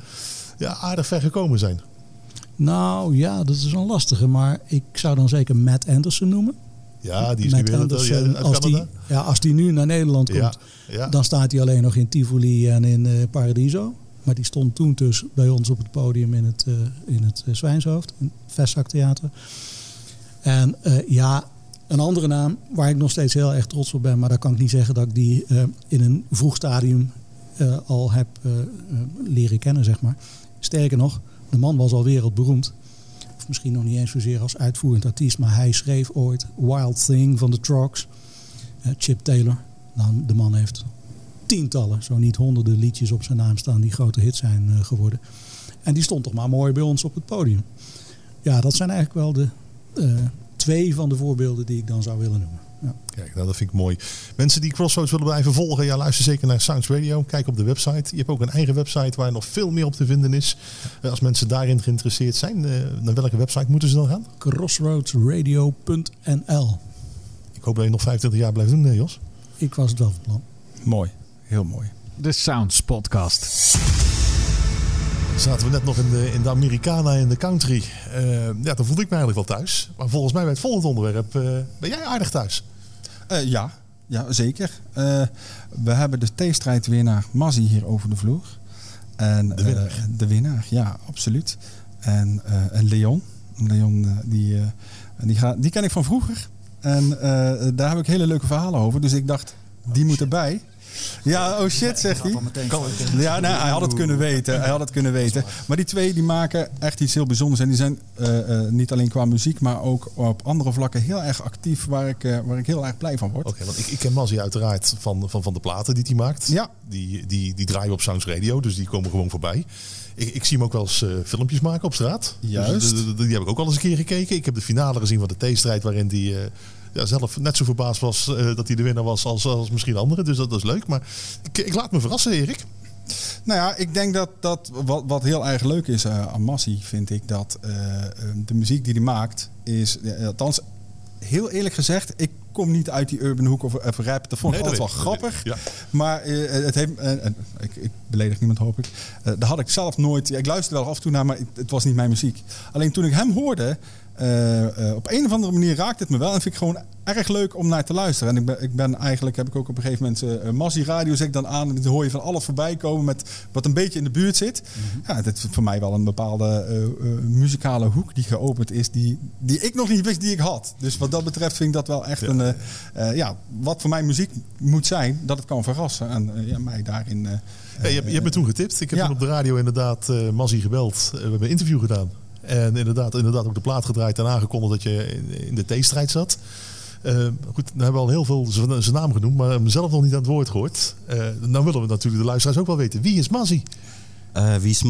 ja, aardig ver gekomen zijn. Nou ja, dat is een lastige. Maar ik zou dan zeker Matt Anderson noemen. Ja, die is Matt nu weer Anderson, uit, als die, ja, als die nu naar Nederland komt, ja, ja. dan staat hij alleen nog in Tivoli en in uh, Paradiso. Maar die stond toen dus bij ons op het podium in het, uh, in het Zwijnshoofd, in het Vestzaktheater. En ja, een andere naam waar ik nog steeds heel erg trots op ben, maar daar kan ik niet zeggen dat ik die uh, in een vroeg stadium uh, al heb uh, leren kennen, zeg maar. Sterker nog, de man was al wereldberoemd. Of misschien nog niet eens zozeer als uitvoerend artiest, maar hij schreef ooit Wild Thing van de Trogs. Chip Taylor. Nou, de man heeft tientallen, zo niet honderden liedjes op zijn naam staan die grote hits zijn geworden. En die stond toch maar mooi bij ons op het podium. Ja, dat zijn eigenlijk wel de twee van de voorbeelden die ik dan zou willen noemen. Ja. Kijk, nou, dat vind ik mooi. Mensen die Crossroads willen blijven volgen, ja, luister zeker naar Sounds Radio. Kijk op de website. Je hebt ook een eigen website waar nog veel meer op te vinden is. Eh, als mensen daarin geïnteresseerd zijn, eh, naar welke website moeten ze dan gaan? Crossroadsradio.nl Ik hoop dat je nog 25 jaar blijft doen, Jos. Ik was het wel van plan. Mooi, heel mooi. De Sounds Podcast zaten we net nog in de, in de Americana in de country. Uh, ja, dan voelde ik me eigenlijk wel thuis. Maar volgens mij bij het volgende onderwerp uh, ben jij aardig thuis. Uh, ja, ja, zeker. we hebben de theestrijd winnaar Mazzi hier over de vloer. En, de winnaar? de winnaar, ja, absoluut. En, en Leon. Leon, die, die, ga, die ken ik van vroeger. En daar heb ik hele leuke verhalen over. Dus ik dacht, die moet erbij. Ja, oh shit, zegt hij. Ja, nee, hij had het kunnen weten. Hij had het kunnen weten. Maar die twee die maken echt iets heel bijzonders. En die zijn uh, uh, niet alleen qua muziek, maar ook op andere vlakken heel erg actief. Waar ik, uh, waar ik heel erg blij van word. Oké, okay, want ik, ik ken Mazzy uiteraard van, van, van de platen die hij maakt. Ja. Die, die, die draaien op Sounds Radio, dus die komen gewoon voorbij. Ik, ik, zie hem ook wel eens uh, filmpjes maken op straat. Juist. Dus, die, die, heb ik ook al eens een keer gekeken. Ik heb de finale gezien van de T-strijd waarin die... Uh, ja, zelf net zo verbaasd was uh, dat hij de winnaar was als, als misschien anderen. Dus dat, dat is leuk. Maar ik, ik, laat me verrassen, Erik. Nou ja, ik denk dat, dat wat, wat heel erg leuk is uh, aan Massi, vind ik dat uh, de muziek die hij maakt is, ja, althans heel eerlijk gezegd, ik kom niet uit die urban hoek of, of rap. Dat vond ik nee, altijd wel grappig. Ja. Maar uh, het heeft, uh, ik, ik, beledig niemand hoop ik. Uh, daar had ik zelf nooit. Ja, ik luisterde wel af en toe naar, maar het, het was niet mijn muziek. Alleen toen ik hem hoorde, uh, uh, op een of andere manier raakt het me wel. En vind ik gewoon erg leuk om naar te luisteren. En ik ben, ik ben eigenlijk, heb ik ook op een gegeven moment uh, Massie Radio zet ik dan aan. En dan hoor je van alles voorbij komen met wat een beetje in de buurt zit. Mm -hmm. Ja, dat is voor mij wel een bepaalde muzikale hoek die geopend is. Die, die ik nog niet wist die ik had. Dus wat dat betreft vind ik dat wel echt ja. een... ja, wat voor mij muziek moet zijn, dat het kan verrassen. En ja, mij daarin... Je, hebt, je hebt me toen getipt. Ik heb ja. toen op de radio inderdaad Mazzy gebeld. we hebben een interview gedaan. En inderdaad, inderdaad ook de plaat gedraaid en aangekondigd dat je in de T-strijd zat. Uh, goed, we hebben al heel veel zijn naam genoemd, maar hem zelf nog niet aan het woord gehoord. Uh, dan willen we natuurlijk de luisteraars ook wel weten. Wie is Mazzy? Eh, wie is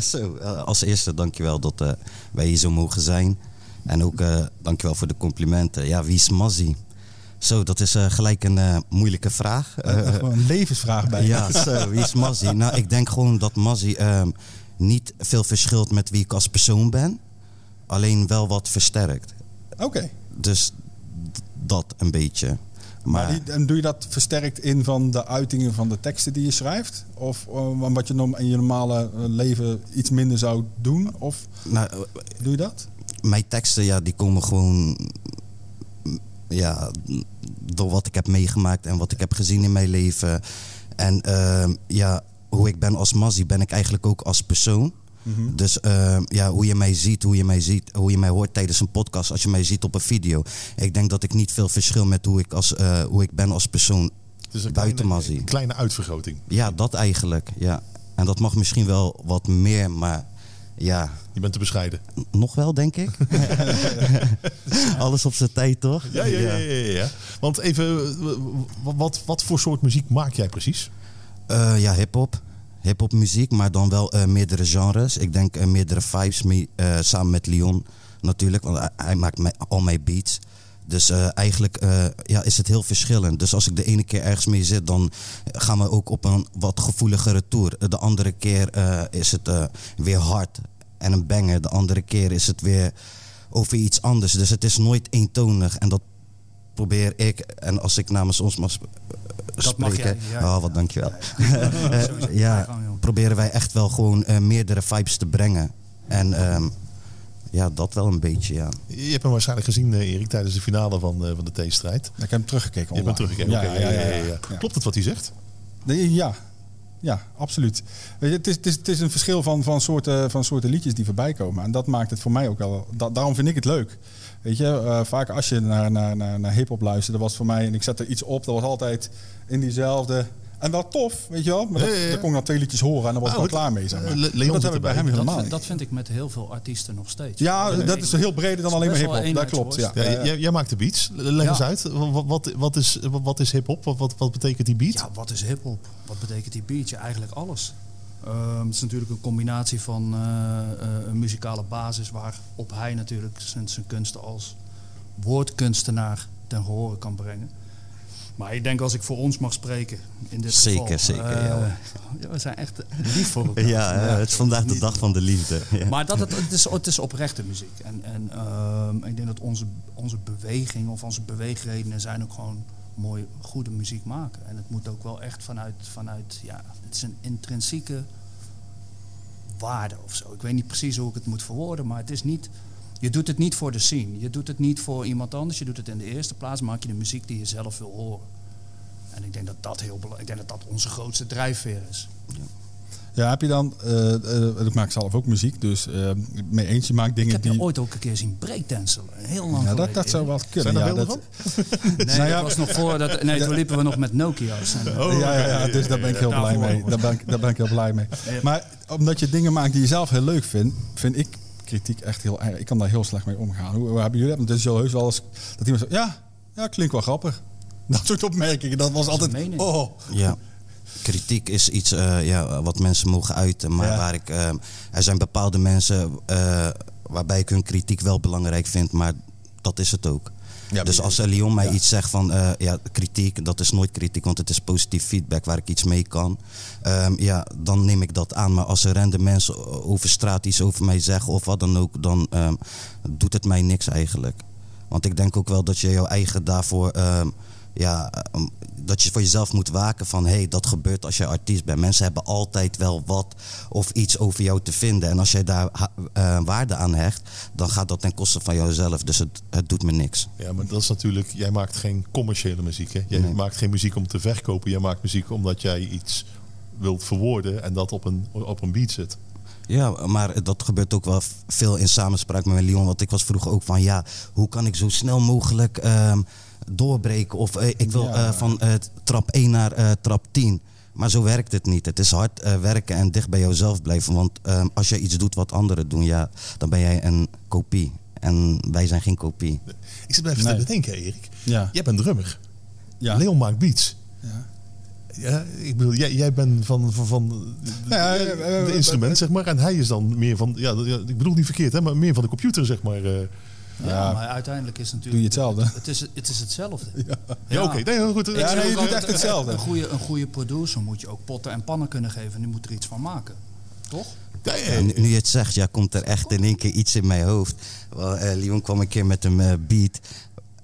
zo, eh, als eerste dankjewel dat eh, wij hier zo mogen zijn. En ook eh dankjewel voor de complimenten. Ja, wie is Mazzy? Zo, dat is eh, gelijk een eh, moeilijke vraag. Eh, een levensvraag bij ja, zo, wie is Mazzy? Nou, ik denk gewoon dat Mazzy ehm, niet veel verschilt met wie ik als persoon ben. Alleen wel wat versterkt. Oké. Dus dat een beetje. Maar Maar, die, en doe je dat versterkt in van de uitingen van de teksten die je schrijft? Of eh, wat je in je normale eh, leven iets minder zou doen? Of nou, doe je dat? mijn teksten, ja, die komen gewoon ja, door wat ik heb meegemaakt en wat ik heb gezien in mijn leven. En ehm, ja, hoe ik ben als Mazzy, ben ik eigenlijk ook als persoon. Dus ehm, ja, hoe je mij ziet, hoe je mij ziet, hoe je mij hoort tijdens een podcast, als je mij ziet op een video. Ik denk dat ik niet veel verschil met hoe ik, als, eh, hoe ik ben als persoon. Een Buiten kleine, Mazzy. een kleine uitvergroting. Ja, dat eigenlijk. Ja. En dat mag misschien wel wat meer, maar ja, Je bent te bescheiden. nog wel, denk ik. Alles op zijn tijd, toch? Ja, ja, ja. ja, ja, ja. Want even, wat, wat voor soort muziek maak jij precies? Eh, ja, hip-hop. Hip-hop muziek, maar dan wel eh, meerdere genres. Ik denk eh, meerdere vibes mee, samen met Leon natuurlijk, want hij, maakt al mijn beats. Dus eigenlijk ja, is het heel verschillend. Dus als ik de ene keer ergens mee zit, dan gaan we ook op een wat gevoeligere tour. De andere keer is het weer hard en een banger. De andere keer is het weer over iets anders. Dus het is nooit eentonig. En dat probeer ik, en als ik namens ons mag sp- Dat mag spreken. jij, ja. oh, wat dankjewel. Eh, ja, je gang, joh. proberen wij echt wel gewoon eh, meerdere vibes te brengen. En ehm, ja, dat wel een beetje, ja. Je hebt hem waarschijnlijk gezien, eh, Erik, tijdens de finale van, eh, van de T-strijd. Ik heb hem teruggekeken Je bent online. teruggekeken. Ja, Oké, ja, ja, ja, ja. Klopt het wat hij zegt? Nee, ja. Ja, absoluut. Weet je, het, is, het, is, het is een verschil van, van, soorten, van soorten liedjes die voorbij komen. En dat maakt het voor mij ook wel. da- daarom vind ik het leuk. Weet je, eh, vaak als je naar, naar, naar, naar hip-hop luistert, dat was voor mij. En ik zette iets op, dat was altijd in diezelfde. En wel tof, weet je wel. Maar dat, Ja, ja, ja. dan kon ik na twee liedjes horen en dan was ik wel goed. klaar mee. Zeg maar. Le- Leon dat zit heb ik bij hem Dat, helemaal vind- niet. dat vind ik met heel veel artiesten nog steeds. Ja, dat is heel breder dan alleen maar hip-hop. Dat klopt. Ja. eenheidsworst. Ja, Ja, ja. jij, jij maakt de beats. Leg Ja. eens uit. Wat, wat, wat is, wat, wat is hip-hop? Wat, wat, wat betekent die beat? Ja, wat is hip-hop? Wat betekent die beat? Ja, eigenlijk alles. Ehm, het is natuurlijk een combinatie van eh, eh, een muzikale basis waarop hij natuurlijk zijn, zijn kunsten als woordkunstenaar ten gehore kan brengen. Maar ik denk als ik voor ons mag spreken in dit Zeker, geval. zeker, eh, ja. ja, we zijn echt lief voor elkaar. Ja, eh, het is vandaag de dag van de liefde. Ja. Maar dat, het, het, is, het is oprechte muziek. En, en ehm, ik denk dat onze, onze beweging of onze beweegredenen zijn ook gewoon mooi, goede muziek maken. En het moet ook wel echt vanuit, vanuit ja, het is een intrinsieke waarde of zo. Ik weet niet precies hoe ik het moet verwoorden, maar het is niet, je doet het niet voor de scene. Je doet het niet voor iemand anders. Je doet het in de eerste plaats, maak je de muziek die je zelf wil horen. En ik denk dat dat heel belangrijk, ik denk dat dat onze grootste drijfveer is. Ja, heb je dan, eh, eh, ik maak zelf ook muziek, dus eh mee eens, je maakt Ik dingen heb die... je ooit ook een keer zien breakdansen. Heel lang ja, dat, geleden. dat zou wel kunnen. Zijn er ja, beelden dat, van? Nee, Nou ja, dat was nog voor dat. Nee, toen liepen we nog met Nokia's. En, Oh, ja, ja, ja, dus daar ben ik heel blij mee. Daar ben, ik, daar ben ik heel blij mee. Maar omdat je dingen maakt die je zelf heel leuk vindt, vind ik kritiek echt heel erg. Ik kan daar heel slecht mee omgaan. Hoe, hoe hebben jullie dat? Want het is zo heus wel eens dat iemand zegt, ja, ja, klinkt wel grappig. Dat soort opmerkingen, dat was altijd, mening. oh. Ja. Kritiek is iets eh, ja, wat mensen mogen uiten. Maar Ja. waar ik, eh, er zijn bepaalde mensen eh, waarbij ik hun kritiek wel belangrijk vind, maar dat is het ook. Ja, dus als Leon mij ja. iets zegt van ja, kritiek, dat is nooit kritiek, want het is positief feedback waar ik iets mee kan. Ehm, ja, dan neem ik dat aan. Maar als er random mensen over straat iets over mij zeggen of wat dan ook, dan ehm, doet het mij niks eigenlijk. Want ik denk ook wel dat je jouw eigen daarvoor, ehm, ja, ehm, dat je voor jezelf moet waken van hé, hey, dat gebeurt als je artiest bent. Mensen hebben altijd wel wat of iets over jou te vinden. En als jij daar eh, waarde aan hecht, dan gaat dat ten koste van jouzelf. Dus het, het doet me niks. Ja, maar dat is natuurlijk, jij maakt geen commerciële muziek. Hè? Jij Nee. maakt geen muziek om te verkopen. Jij maakt muziek omdat jij iets wilt verwoorden en dat op een, op een beat zet. Ja, maar dat gebeurt ook wel veel in samenspraak met Leon. Want ik was vroeger ook van ja, hoe kan ik zo snel mogelijk ehm, doorbreken? Of eh, ik wil Ja. eh, van eh, trap 1 naar eh, trap 10. Maar zo werkt het niet. Het is hard werken en dicht bij jezelf blijven. Want ehm, als je iets doet wat anderen doen, ja, dan ben jij een kopie. En wij zijn geen kopie. Ik zit Nee. te bedenken, Erik. Ja. Jij bent drummer. Ja. Leon maakt beats. Ja. Ja, ik bedoel, jij, jij bent van, van, van de, Ja, de- de instrument, zeg maar. En hij is dan meer van, ja, ja, ik bedoel niet verkeerd, hè, maar meer van de computer, zeg maar. Ja, Ja. maar uiteindelijk is het natuurlijk... Doe je hetzelfde? Het, het is, het is hetzelfde. Ja, Ja, oké. Nee, heel goed. Ja, nee, je doet echt hetzelfde. Een goede, een goede producer moet je ook potten en pannen kunnen geven. En die moet er iets van maken. Toch? Ja, nu, nu je het zegt, ja, komt er echt in één keer iets in mijn hoofd. Wel, eh, Leon kwam een keer met een eh, beat.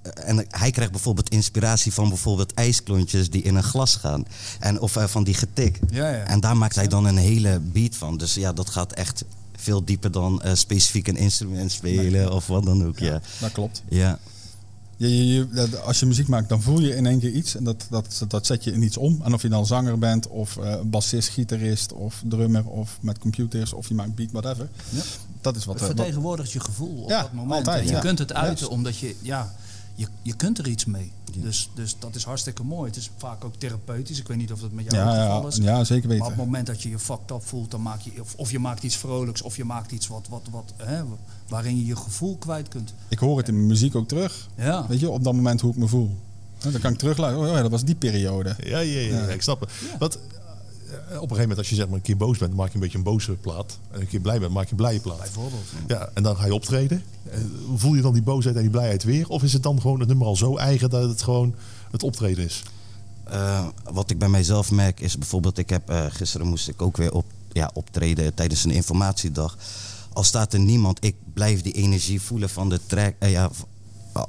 Eh, En hij krijgt bijvoorbeeld inspiratie van bijvoorbeeld ijsklontjes die in een glas gaan. En, of eh, van die getik. Ja, ja. En daar maakt hij dan een hele beat van. Dus ja, dat gaat echt veel dieper dan eh, specifiek een instrument spelen of wat dan ook. Ja, Dat klopt. ja. Je, je, als je muziek maakt, dan voel je in één keer iets. En dat, dat, dat zet je in iets om. En of je dan zanger bent, of eh, bassist, gitarist, of drummer, of met computers, of je maakt beat, whatever. Ja. Dat is wat... Het eh, wat- vertegenwoordigt je gevoel op Ja, dat moment. altijd, en je ja. kunt het uiten Ja. omdat je, ja, je, je kunt er iets mee. Dus, dus dat is hartstikke mooi. Het is vaak ook therapeutisch. Ik weet niet of dat met jou ja, het ja, geval is. ja, zeker Maar op het weten. moment dat je je fucked up voelt, dan maak je, of, of je maakt iets vrolijks, of je maakt iets wat, wat, wat, hè, waarin je je gevoel kwijt kunt. Ik hoor het in mijn muziek ook terug. Ja. Weet je, op dat moment hoe ik me voel. Dan kan ik terugluisteren. Oh ja, dat was die periode. Ja, ja, ja, Ja. ik snap het. Want eh, op een gegeven moment, als je zeg maar een keer boos bent, maak je een beetje een boze plaat. En een keer blij bent, maak je een blije plaat. Bijvoorbeeld. Ja, en dan ga je optreden. Eh, Voel je dan die boosheid en die blijheid weer? Of is het dan gewoon het nummer al zo eigen dat het gewoon het optreden is? Eh, wat ik bij mijzelf merk is bijvoorbeeld, ik heb eh, gisteren moest ik ook weer op, ja, optreden tijdens een informatiedag. Al staat er niemand, ik blijf die energie voelen van de track. eh, ja,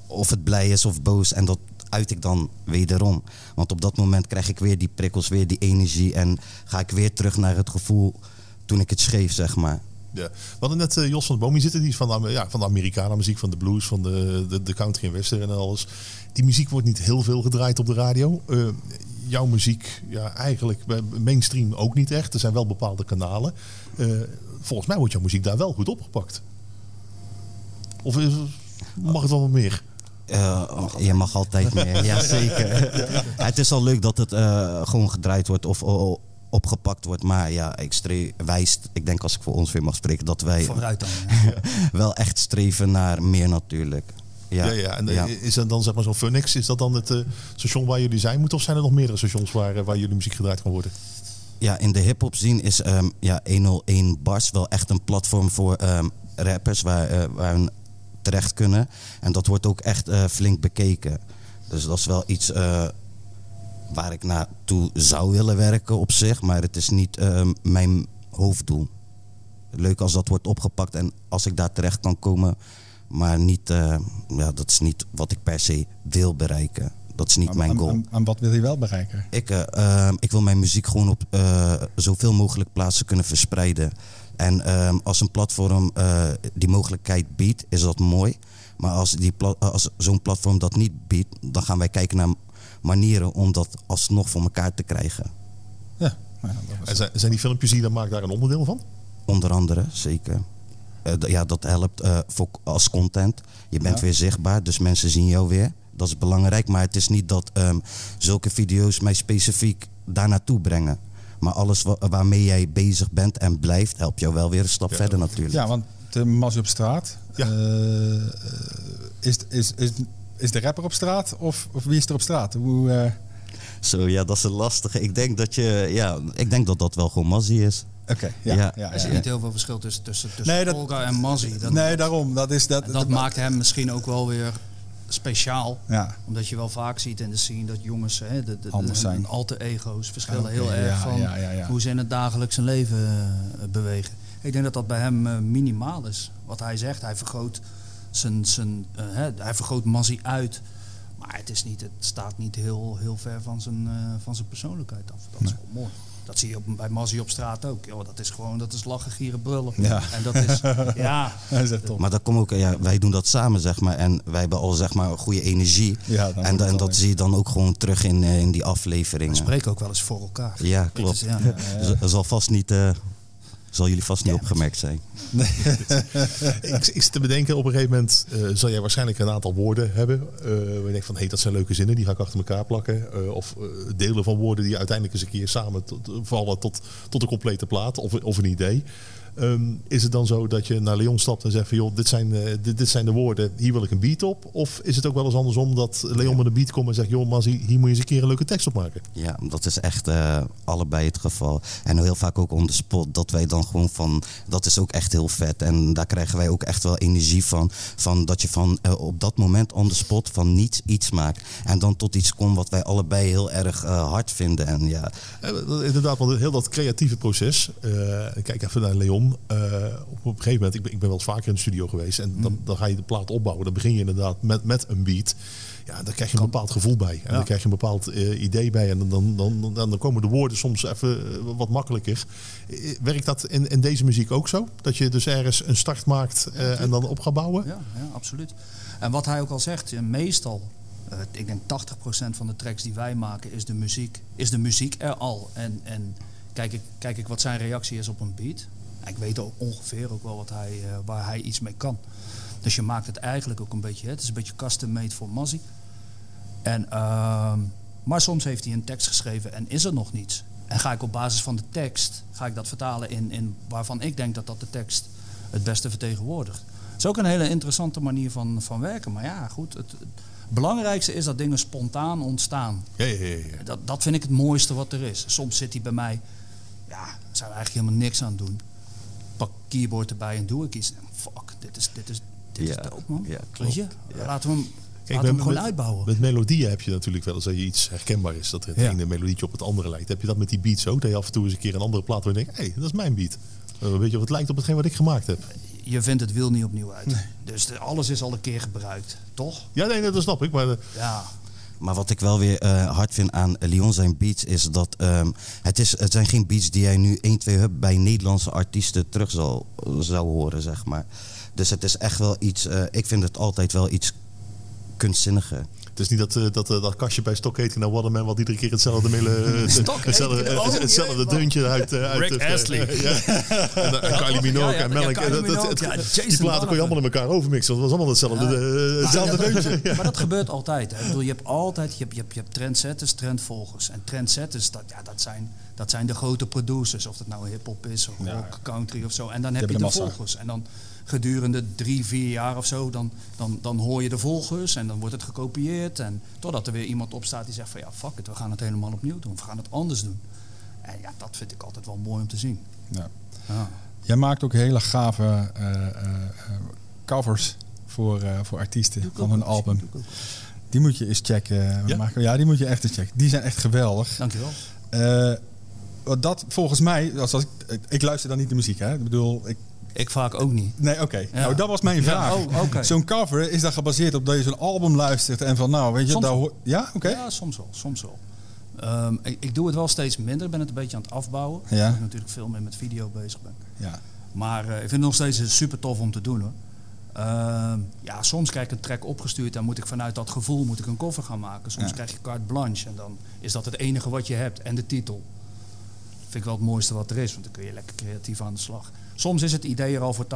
of het blij is of boos. En dat uit ik dan wederom. Want op dat moment krijg ik weer die prikkels, weer die energie. En ga ik weer terug naar het gevoel toen ik het schreef, zeg maar. Ja. We hadden net eh, Jos van hier zitten. Die is van de, ja, van de Americana muziek, van de blues, van de, de, de country en western en alles. Die muziek wordt niet heel veel gedraaid op de radio. Eh, jouw muziek, ja, eigenlijk mainstream ook niet echt. Er zijn wel bepaalde kanalen. Eh, volgens mij wordt jouw muziek daar wel goed opgepakt. Of is, mag het wel wat meer? Eh, je mag altijd meer, ja zeker. Het is al leuk dat het eh, gewoon gedraaid wordt of opgepakt wordt. Maar ja, ik streef, wijst, ik denk als ik voor ons weer mag spreken, dat wij Vooruit dan. ja. wel echt streven naar meer natuurlijk. Ja, Ja, ja. En eh, ja. is dat dan zeg maar zo'n Phoenix? Is dat dan het station waar jullie zijn moeten? Of zijn er nog meerdere stations waar, waar jullie muziek gedraaid kan worden? Ja, in de hip-hop zien is ehm, ja, 101 Bars wel echt een platform voor ehm, rappers waar, waar hun terecht kunnen. En dat wordt ook echt eh, flink bekeken. Dus dat is wel iets eh, waar ik naartoe zou willen werken op zich, maar het is niet ehm, mijn hoofddoel. Leuk als dat wordt opgepakt en als ik daar terecht kan komen, maar niet, eh, ja, dat is niet wat ik per se wil bereiken. Dat is niet mijn goal. En, en wat wil je wel bereiken? Ik, eh, ehm, ik wil mijn muziek gewoon op eh, zoveel mogelijk plaatsen kunnen verspreiden. En ehm, als een platform eh, die mogelijkheid biedt, is dat mooi. Maar als, die pla- als zo'n platform dat niet biedt, dan gaan wij kijken naar manieren om dat alsnog voor elkaar te krijgen. Ja, En zijn, zijn die filmpjes die je dan maakt daar een onderdeel van? Onder andere, zeker. Eh, ja, dat helpt eh, voor, als content. Je bent Ja. weer zichtbaar, dus mensen zien jou weer. Dat is belangrijk, maar het is niet dat ehm, zulke video's mij specifiek daar naartoe brengen. Maar alles wa- waarmee jij bezig bent en blijft, helpt jou wel weer een stap Ja. verder natuurlijk. Ja, want de Mazzie op straat. Ja. eh, eh, is, is, is, is de rapper op straat of, of wie is er op straat? Hoe, eh, Zo, ja, dat is een lastige. Ik denk dat je, ja, ik denk dat dat wel gewoon Mazzie is. Oké, ja. Ja. ja, ja, Er is niet heel veel verschil tussen, tussen, tussen Nee, dat- Olga en Mazzy. Nee, daarom. Dat, is, dat, dat maakt hem misschien ook wel weer speciaal. Ja, Omdat je wel vaak ziet in de scene dat jongens, hè, de, de, zijn. hun alter ego's verschillen heel erg ja, van ja, hoe ze in het dagelijkse leven eh, bewegen. Ik denk dat dat bij hem eh, minimaal is. Wat hij zegt, hij vergroot, zijn, zijn, eh, hè, hij vergroot Mazzy uit. Maar het, is niet, het staat niet heel, heel ver van zijn, van zijn persoonlijkheid af. Dat is wel mooi. Dat zie je op, bij Mazzy op straat ook. Joh, dat is gewoon dat is lachen, gieren, brullen. Ja. En dat is, ja, dat is echt top. Maar dat komt ook, ja, wij doen dat samen, zeg maar. En wij hebben al, zeg maar, goede energie. Ja, en, dat zie je dan ook gewoon terug in, eh, in die we afleveringen. spreken ook wel eens voor elkaar. Ja, Dat klopt. is- ja. Zal vast niet, eh, zal jullie vast niet opgemerkt zijn. ik, ik zit te bedenken, op een gegeven moment eh, zal jij waarschijnlijk een aantal woorden hebben. eh waar je denkt van, hé, hey, dat zijn leuke zinnen, die ga ik achter elkaar plakken. Eh, of delen van woorden die uiteindelijk eens een keer samen tot, vallen tot, tot een complete plaat of, of een idee. Ehm, is het dan zo dat je naar Leon stapt en zegt van joh, dit zijn, eh, dit, dit zijn de woorden, hier wil ik een beat op? Of is het ook wel eens andersom dat Leon met een beat komt en zegt joh, Mazzy, hier moet je eens een keer een leuke tekst op maken? Ja, dat is echt eh, allebei het geval. En heel vaak ook on the spot. Dat wij dan gewoon van. Dat is ook echt heel vet. En daar krijgen wij ook echt wel energie van. Van dat je van eh, op dat moment on the spot van niets iets maakt. En dan tot iets komt wat wij allebei heel erg hard vinden. En ja, Inderdaad, want heel dat creatieve proces. kijk even naar Leon. Eh, op, op een gegeven moment, ik ben, ik ben wel eens vaker in de studio geweest. En dan, dan ga je de plaat opbouwen. Dan begin je inderdaad met, met een beat. Ja, daar krijg je een bepaald gevoel bij. En Ja. dan krijg je een bepaald eh, idee bij. En dan, dan, dan, dan, dan komen de woorden soms even eh, wat makkelijker. Werkt dat in, in deze muziek ook zo? Dat je dus ergens een start maakt en dan op gaat bouwen? Ja, ja, absoluut. En wat hij ook al zegt, meestal, ik denk 80% van de tracks die wij maken, is de muziek, is de muziek er al. En, en kijk, ik, kijk ik wat zijn reactie is op een beat. Ik weet ook ongeveer ook wel wat hij, eh, waar hij iets mee kan. Dus je maakt het eigenlijk ook een beetje, hè, het is een beetje custom made voor Mazzy. En, ehm, maar soms heeft hij een tekst geschreven en is er nog niets. En ga ik op basis van de tekst, ga ik dat vertalen in, in waarvan ik denk dat dat de tekst het beste vertegenwoordigt. Het is ook een hele interessante manier van, van werken. Maar ja, goed. Het, het belangrijkste is dat dingen spontaan ontstaan. Ja, ja, ja, ja. Dat, dat vind ik het mooiste wat er is. Soms zit hij bij mij, ja, daar zijn we eigenlijk helemaal niks aan het doen. Pak keyboard erbij en doe ik iets. En fuck, dit is, dit is, dit Ja, is dope, man. ja, Weet klopt. je? Ja. Laten we hem, Kijk, laten we hem gewoon met- uitbouwen. Met melodieën heb je natuurlijk wel eens dat je iets herkenbaar is. Dat het Ja. ene melodietje op het andere lijkt. Heb je dat met die beats ook? Dat je af en toe eens een keer een andere plaat waar je denkt, hé, hey, dat is mijn beat. Uh, weet je of het lijkt op hetgeen wat ik gemaakt heb? Je vindt het wiel niet opnieuw uit. Dus de- alles is al een keer gebruikt, toch? Ja, nee, nee, dat snap ik. Maar eh, Ja. Maar wat ik wel weer eh, hard vind aan Leon zijn beats is dat ehm, het, is, het zijn geen beats die jij nu 1, 2 hup bij Nederlandse artiesten terug zal, zou horen, zeg maar. Dus het is echt wel iets, eh, ik vind het altijd wel iets kunstzinniger. Het is niet dat, eh, dat, eh, dat kastje bij Stockhating naar Waterman wat iedere keer hetzelfde, mele, eh, hetzelfde, hetzelfde deuntje uit, uit Rick Astley. ja. En, Kylie Minogue en Melk. Dat- dat- die Jason platen kon je allemaal in elkaar overmixen. want het was allemaal hetzelfde, hetzelfde Ja, deuntje. Maar dat gebeurt altijd. Ik bedoel, je hebt altijd je hebt, je hebt, je hebt trendsetters, trendvolgers. En trendsetters, dat, ja, dat, zijn, dat zijn de grote producers. Of dat nou hip-hop is, of rock, country of zo. En dan heb je de volgers. En dan gedurende drie, vier jaar of zo, dan, dan, dan hoor je de volgers. En dan wordt het gekopieerd. En totdat er weer iemand opstaat die zegt van ja, fuck it, we gaan het helemaal opnieuw doen. We gaan het anders doen. En ja, dat vind ik altijd wel mooi om te zien. Ja. Ja. Jij maakt ook hele gave eh, eh, eh, covers voor, eh, voor artiesten van hun album. Die moet je eens checken. Ja? Maken. ja, die moet je echt eens checken. Die zijn echt geweldig. Dankjewel. Eh, wat dat volgens mij, als, als ik, ik luister dan niet de muziek, hè? Ik bedoel, ik, Ik vaak ook niet. nee, oké. Ja. Nou, dat was mijn vraag. oh. Zo'n cover is dan gebaseerd op dat je zo'n album luistert en van, nou, weet je, daar hoor- ja, oké. Ja, soms wel. Soms wel. Ehm, ik, ik doe het wel steeds minder. Ik ben het een beetje aan het afbouwen. Ja. Omdat ik natuurlijk veel meer met video bezig ben. Ja. Maar eh, ik vind het nog steeds super tof om te doen hoor. Ehm, ja, soms krijg ik een track opgestuurd en moet ik vanuit dat gevoel moet ik een cover gaan maken. Soms Ja. krijg je carte blanche en dan is dat het enige wat je hebt en de titel. Vind ik wel het mooiste wat er is, want dan kun je lekker creatief aan de slag. Soms is het idee er al voor 80%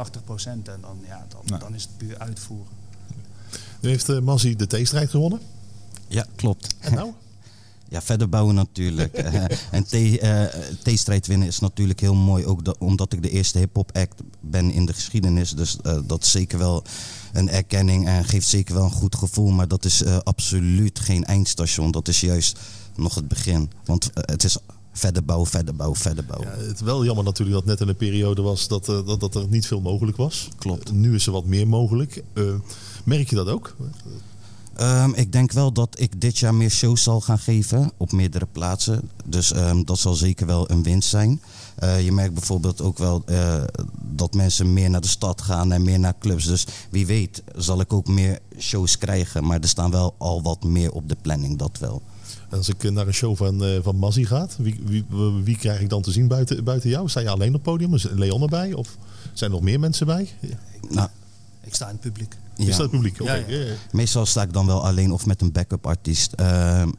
en dan, ja, dan, Nou. dan is het puur uitvoeren. Nu heeft uh, Mazzy de T-strijd gewonnen. Ja, klopt. En nou? Ja, verder bouwen natuurlijk. Eh, en T- eh, T-strijd winnen is natuurlijk heel mooi. Ook da- omdat ik de eerste hip-hop act ben in de geschiedenis. Dus eh, dat is zeker wel een erkenning en geeft zeker wel een goed gevoel. Maar dat is eh, absoluut geen eindstation. Dat is juist nog het begin. Want eh, het is verder bouwen, verder bouwen, verder bouwen. Ja, het is wel jammer natuurlijk dat net in een periode was dat, eh, dat, dat er niet veel mogelijk was. Klopt. Nu is er wat meer mogelijk. Eh, merk je dat ook? Ehm, ik denk wel dat ik dit jaar meer shows zal gaan geven op meerdere plaatsen. Dus ehm, dat zal zeker wel een winst zijn. Eh, je merkt bijvoorbeeld ook wel eh, dat mensen meer naar de stad gaan en meer naar clubs. Dus wie weet zal ik ook meer shows krijgen. Maar er staan wel al wat meer op de planning, dat wel. En Als ik naar een show van, eh van Mazzy ga, wie, wie, wie krijg ik dan te zien buiten, buiten jou? Sta je alleen op het podium? Is Leon erbij? Of zijn er nog meer mensen bij? Ja. Nou, Ik sta in het publiek. Dat het publiek? Oké, Ja. Meestal sta ik dan wel alleen of met een backup artiest. Ehm,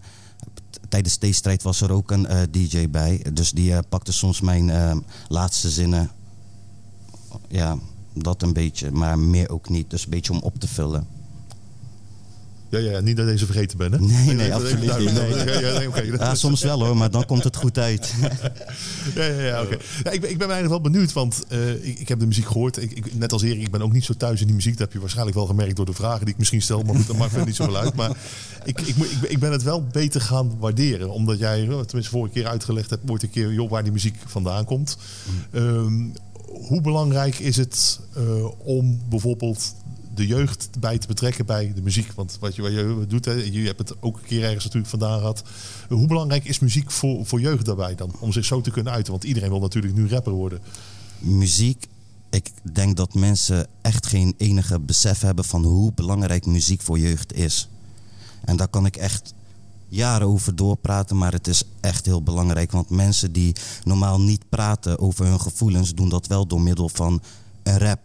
t- tijdens deze strijd was er ook een eh, DJ bij. Dus die eh, pakte soms mijn ehm, laatste zinnen. Ja, dat een beetje. Maar meer ook niet. Dus een beetje om op te vullen. Ja, ja, niet dat deze vergeten bent, hè? Nee, nee, absoluut niet. Nee. Ja, soms wel hoor, maar dan komt het goed uit. Ja, ja, ja, oké. Ja, ik, ben, ik ben eigenlijk wel benieuwd, want eh, ik, ik heb de muziek gehoord. Ik, ik, net als Erik, ik ben ook niet zo thuis in die muziek. Dat heb je waarschijnlijk wel gemerkt door de vragen die ik misschien stel. Maar goed, dat maakt verder niet zoveel uit. Maar ik, ik, ik, ben- ben het wel beter gaan waarderen. Omdat jij, eh, tenminste vorige keer uitgelegd hebt, ooit een keer, joh, waar die muziek vandaan komt. Ehm, hoe belangrijk is het eh, om bijvoorbeeld de jeugd bij te betrekken bij de muziek? Want wat je, wat je doet, hè, je hebt het ook een keer ergens natuurlijk vandaan gehad. Hoe belangrijk is muziek voor, voor jeugd daarbij dan? Om zich zo te kunnen uiten? Want iedereen wil natuurlijk nu rapper worden. muziek, ik denk dat mensen echt geen enige besef hebben van hoe belangrijk muziek voor jeugd is. En daar kan ik echt jaren over doorpraten, maar het is echt heel belangrijk. Want mensen die normaal niet praten over hun gevoelens, doen dat wel door middel van een rap.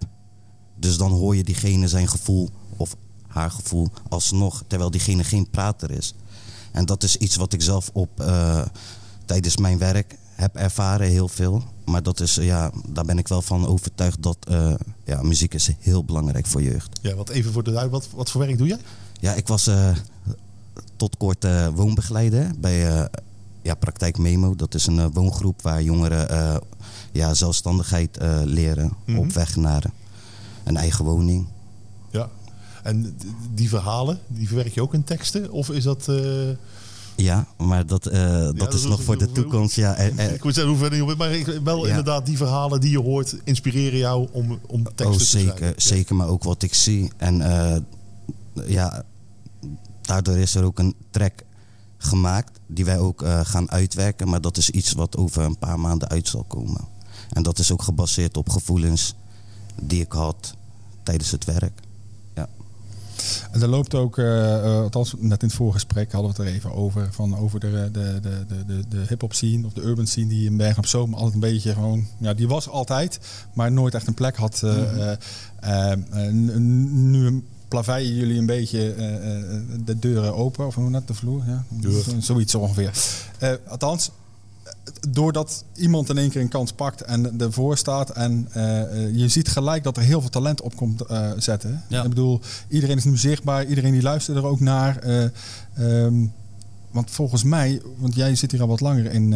Dus dan hoor je diegene zijn gevoel of haar gevoel alsnog, terwijl diegene geen prater is. En dat is iets wat ik zelf op eh, tijdens mijn werk heb ervaren, heel veel. Maar dat is, ja, daar ben ik wel van overtuigd dat eh, ja, muziek is heel belangrijk voor jeugd. Ja, wat even voor de wat, wat voor werk doe jij? Ja, ik was eh, tot kort woonbegeleider bij ja, Praktijk Memo. Dat is een woongroep waar jongeren ja, zelfstandigheid leren Mhm. op weg naar een eigen woning. Ja. En die verhalen, die verwerk je ook in teksten? Of is dat... eh, Ja, maar dat, eh, dat dat is nog voor de toekomst. Ja, er- er- ik moet zeggen, hoe ver je maar wel Ja. inderdaad die verhalen die je hoort inspireren jou om, om teksten oh, te zeker, zeker, maar ook wat ik zie. En eh, ja, daardoor is er ook een track gemaakt die wij ook eh, gaan uitwerken. Maar dat is iets wat over een paar maanden uit zal komen. En dat is ook gebaseerd op gevoelens die ik had tijdens het werk. En er loopt ook, eh, althans net in het voorgesprek hadden we het er even over, van over de, de, de, de, de, de hip-hop scene of de urban scene die in Bergen op Zoom altijd een beetje gewoon, ja, die was altijd, maar nooit echt een plek had. eh, n- nu plaveien jullie een beetje de deuren open, of hoe net de vloer, ja, zoiets ongeveer. Althans, doordat iemand in één keer een kans pakt en ervoor staat en eh, eh, je ziet gelijk dat er heel veel talent op komt eh, zetten. Ja. Ik bedoel, iedereen is nu zichtbaar, iedereen die luistert er ook naar. eh, ehm, want volgens mij, want jij zit hier al wat langer in.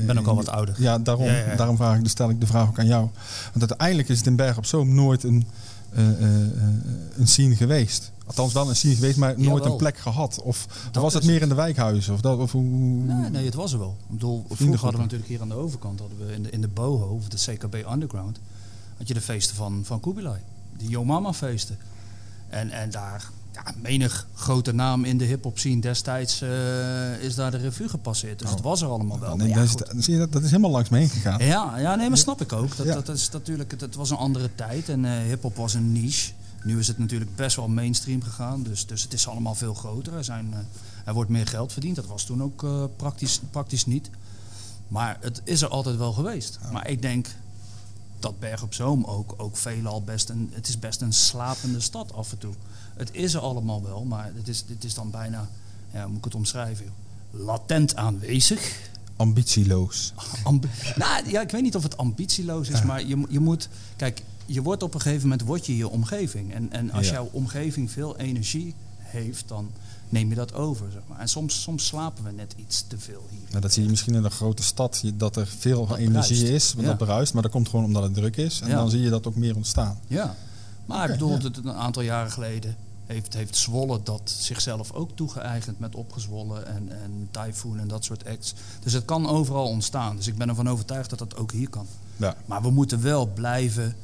Ik ben ook al wat ouder. Ja, daarom, Ja, ja. daarom vraag ik, dus stel ik de vraag ook aan jou. Want uiteindelijk is het in Berg op Zoom nooit een, een scene geweest. Althans wel een scene geweest, maar nooit een plek gehad. Of, was het meer in de wijkhuizen? Of dat, of hoe, Nee, nee, het was er wel. Ik bedoel, vroeger hadden we natuurlijk hier aan de overkant, hadden we in de, in de Boho, of de CKB Underground, had je de feesten van, van Kubilai. Die Yo Mama feesten. En, en daar, ja, menig grote naam in de hip-hop scene destijds eh, is daar de revue gepasseerd. Dus Oh. het was er allemaal wel. Maar ja, dan is dat, dat is helemaal langs me heen gegaan. Ja, ja, nee, maar snap ik ook. Dat, Ja. dat is natuurlijk, het, het was een andere tijd en eh hip-hop was een niche. Nu is het natuurlijk best wel mainstream gegaan, dus, dus het is allemaal veel groter. Er, zijn, eh, er wordt meer geld verdiend. Dat was toen ook praktisch, praktisch niet. Maar het is er altijd wel geweest. Maar ik denk dat Berg op Zoom ook, ook veelal best een, het is best een slapende stad af en toe. Het is er allemaal wel, maar het is, dit is dan bijna, ja, hoe moet ik het omschrijven? Latent aanwezig. Ambitieloos. Ambi- nou, ja, ik weet niet of het ambitieloos is, maar je, je moet... Kijk, je wordt op een gegeven moment word je je omgeving. En, en als Ja. jouw omgeving veel energie heeft, dan neem je dat over. Zeg maar. En soms, soms slapen we net iets te veel hier. Nou, dat zie je misschien in een grote stad, dat er veel Dat energie bruist. is, want Ja. dat bruist. Maar dat komt gewoon omdat het druk is. En Ja. dan zie je dat ook meer ontstaan. Ja. Maar ik bedoel, ja. het- een aantal jaren geleden heeft, heeft Zwolle dat zichzelf ook toegeëigend met Opgezwollen en, en Typhoon en dat soort acts. Dus het kan overal ontstaan. Dus ik ben ervan overtuigd dat dat ook hier kan. Ja. Maar we moeten wel blijven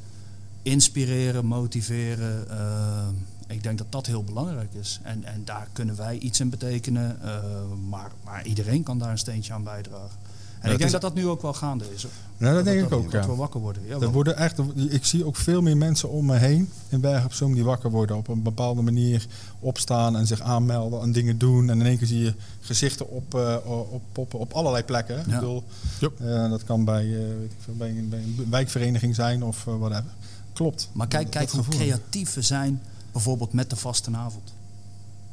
inspireren, motiveren. Eh, ik denk dat dat heel belangrijk is. En, en daar kunnen wij iets in betekenen. eh, maar, maar iedereen kan daar een steentje aan bijdragen. En ik denk is- dat dat nu ook wel gaande is. hoor. Nou, dat denk ik dat, ook, Dat ja. we wakker worden. Ja, Er worden echt, ik zie ook veel meer mensen om me heen in Bergen op Zoom die wakker worden. Op een bepaalde manier opstaan en zich aanmelden en dingen doen. En in één keer zie je gezichten op, eh, op, poppen op allerlei plekken. Ik Ja. bedoel, Yep. eh, dat kan bij, eh, weet ik veel, bij, een- bij een wijkvereniging zijn of whatever. Klopt. Maar kijk, Dat kijk hoe creatief we zijn, bijvoorbeeld met de vastenavond.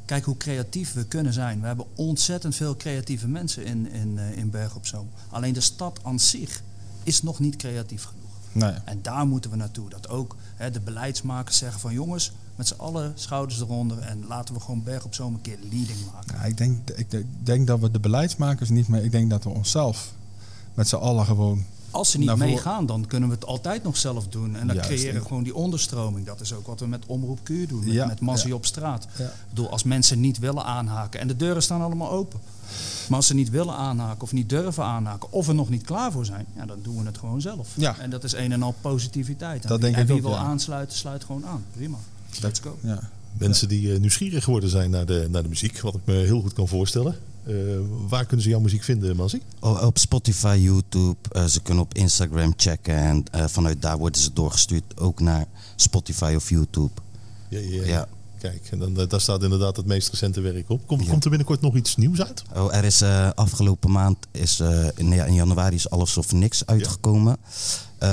Kijk hoe creatief we kunnen zijn. We hebben ontzettend veel creatieve mensen in, in, eh, in Berg op Zoom. Alleen de stad aan zich is nog niet creatief genoeg. Nee. En daar moeten we naartoe. Dat ook hè, de beleidsmakers zeggen van jongens, met z'n allen schouders eronder en laten we gewoon berg op zo'n een keer leading maken. Ja, ik, denk, ik denk dat we de beleidsmakers niet meer. Ik denk dat we onszelf met z'n allen gewoon. Als ze niet voren- meegaan, dan kunnen we het altijd nog zelf doen. En dan Juist, creëren we gewoon die onderstroming. Dat is ook wat we met Omroep Q doen, met, Ja, met Massie ja. op straat. Ja. Ik bedoel, als mensen niet willen aanhaken, en de deuren staan allemaal open. Maar als ze niet willen aanhaken of niet durven aanhaken, of er nog niet klaar voor zijn, ja, dan doen we het gewoon zelf. Ja. En dat is een en al positiviteit. En Dat wie, denk en wie ook, wil aansluiten, sluit gewoon aan. Prima. Let's go. Ja. Mensen die eh, nieuwsgierig geworden zijn naar de, naar de muziek, wat ik me heel goed kan voorstellen. Eh, waar kunnen ze jouw muziek vinden, Mazzy? O- Op Spotify, YouTube, eh, ze kunnen op Instagram checken en eh, vanuit daar worden ze doorgestuurd ook naar Spotify of YouTube. Ja, ja, Ja. Kijk, en dan, daar staat inderdaad het meest recente werk op. Komt, Ja. komt er binnenkort nog iets nieuws uit? Oh, er is afgelopen maand, is, in, ja, in januari is Alles of Niks uitgekomen.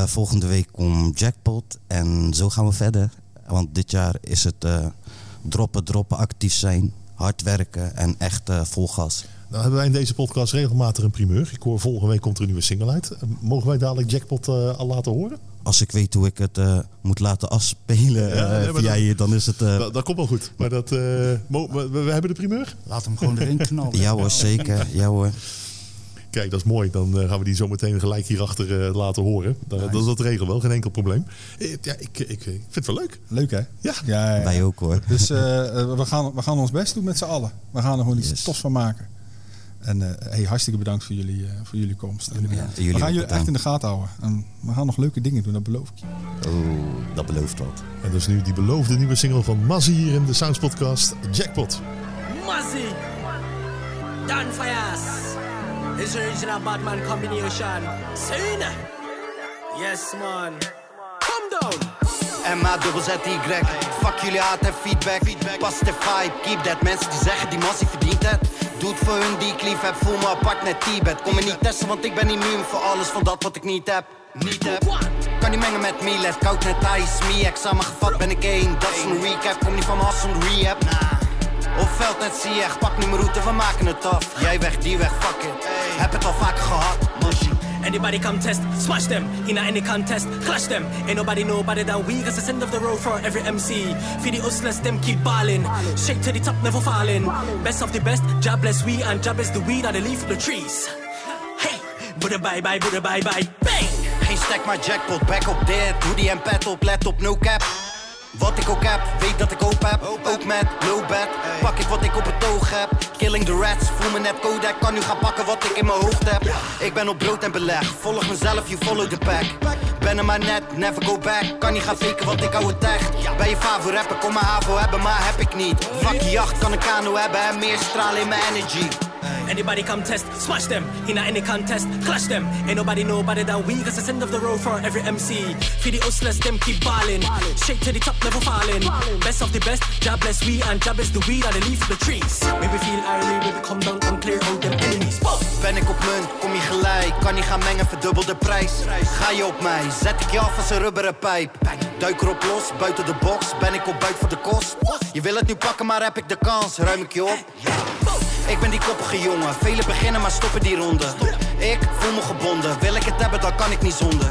Volgende week komt Jackpot en zo gaan we verder. Want dit jaar is het droppen, droppen, actief zijn, hard werken en echt eh, vol gas. Nou hebben wij in deze podcast regelmatig een primeur. Ik hoor volgende week komt er een nieuwe single uit. Eh, Mogen wij dadelijk Jackpot eh, al laten horen? Als ik weet hoe ik het eh, moet laten afspelen Ja, nee, via dan- je, dan is het... eh, Dat, dat komt wel goed. Maar dat, eh, mo- we, we hebben de primeur. Laat hem gewoon erin knallen. ja hoor, zeker. Ja hoor. Kijk, dat is mooi. Dan eh, gaan we die zo meteen gelijk hierachter eh, laten horen. Dat, dat, dat regelen wel, geen enkel probleem. Eh, Ja, ik, ik, ik vind het wel leuk. Leuk hè? Ja. Ja, ja. Wij ook hoor. Dus we, gaan, we gaan ons best doen met z'n allen. We gaan er gewoon iets Yes. tofs van maken. En eh, hey, hartstikke bedankt voor jullie, eh, voor jullie komst. En, Ja, we jullie gaan jullie echt in de gaten houden. En we gaan nog leuke dingen doen, dat beloof ik je. Oh, dat belooft wat. En dat is nu die beloofde nieuwe single van Mazzy hier in de Sounds Podcast, Jackpot. Mazzy, Dan Fires, this original Batman combination. Seen? Yes, man. Come down. MA dubbel Z Y. Fuck jullie haat en feedback. Pas de vibe, keep that. Mensen die zeggen die massie verdient het. Doe het voor hun die ik lief heb. Voel me apart net Tibet. Kom me niet testen, want ik ben immuun voor alles van dat wat ik niet heb. Niet heb. Kan niet mengen met Milet, koud net ijs. Me samengevat ben ik één. Dat is een recap. Kom niet van mijn as zonder rehab. Op veld net zie je, pak nu mijn route, we maken het af. Jij weg, die weg, fuck it. Heb het al vaker gehad. Anybody come test, smash them. In any contest, clash them. Ain't nobody know better than we, cause it's end of the road for every MC. For the hustlers, them keep balling. Shake to the top, never falling. Best of the best, job bless we, and job is the weed, and the leaf of the trees. Hey, Buddha bye bye, Buddha bye bye, bang! Geen stack, maar jackpot. Back op dit, hoodie en pet op, let op, no cap. Wat ik ook heb, weet dat ik hoop heb. Ook met low bad. Pak ik wat ik op het oog heb. Killing the rats, voel me net Kodak. Kan nu gaan pakken wat ik in mijn hoofd heb. Ik ben op brood en beleg. Volg mezelf, you follow the pack. Ben er maar net, never go back. Kan niet gaan faken, want ik hou het echt. Ben je favo rapper, kom mijn havo hebben, maar heb ik niet. Vak jacht, kan een kano hebben en meer stralen in mijn energy. Anybody come test, smash them. In any contest, clash them. Ain't nobody know better than we, cause it's end of the road for every MC. For the hustlers, them keep balling. Shake to the top, never falling. Best of the best, job bless we, and job is the weed, and the leaf of the trees. Maybe feel irony, maybe come down and clear out them enemies. Boom! Ben ik op munt, kom je gelijk. Kan niet gaan mengen, verdubbel de prijs. Ga je op mij, zet ik je af als een rubberen pijp. Duik erop los, buiten de box. Ben ik op buik voor de kost. Je wil het nu pakken, maar heb ik de kans. Ruim ik je op? Ik ben die koppige jongen. Velen beginnen, maar stoppen die ronde. Ik voel me gebonden. Wil ik het hebben, dan kan ik niet zonder.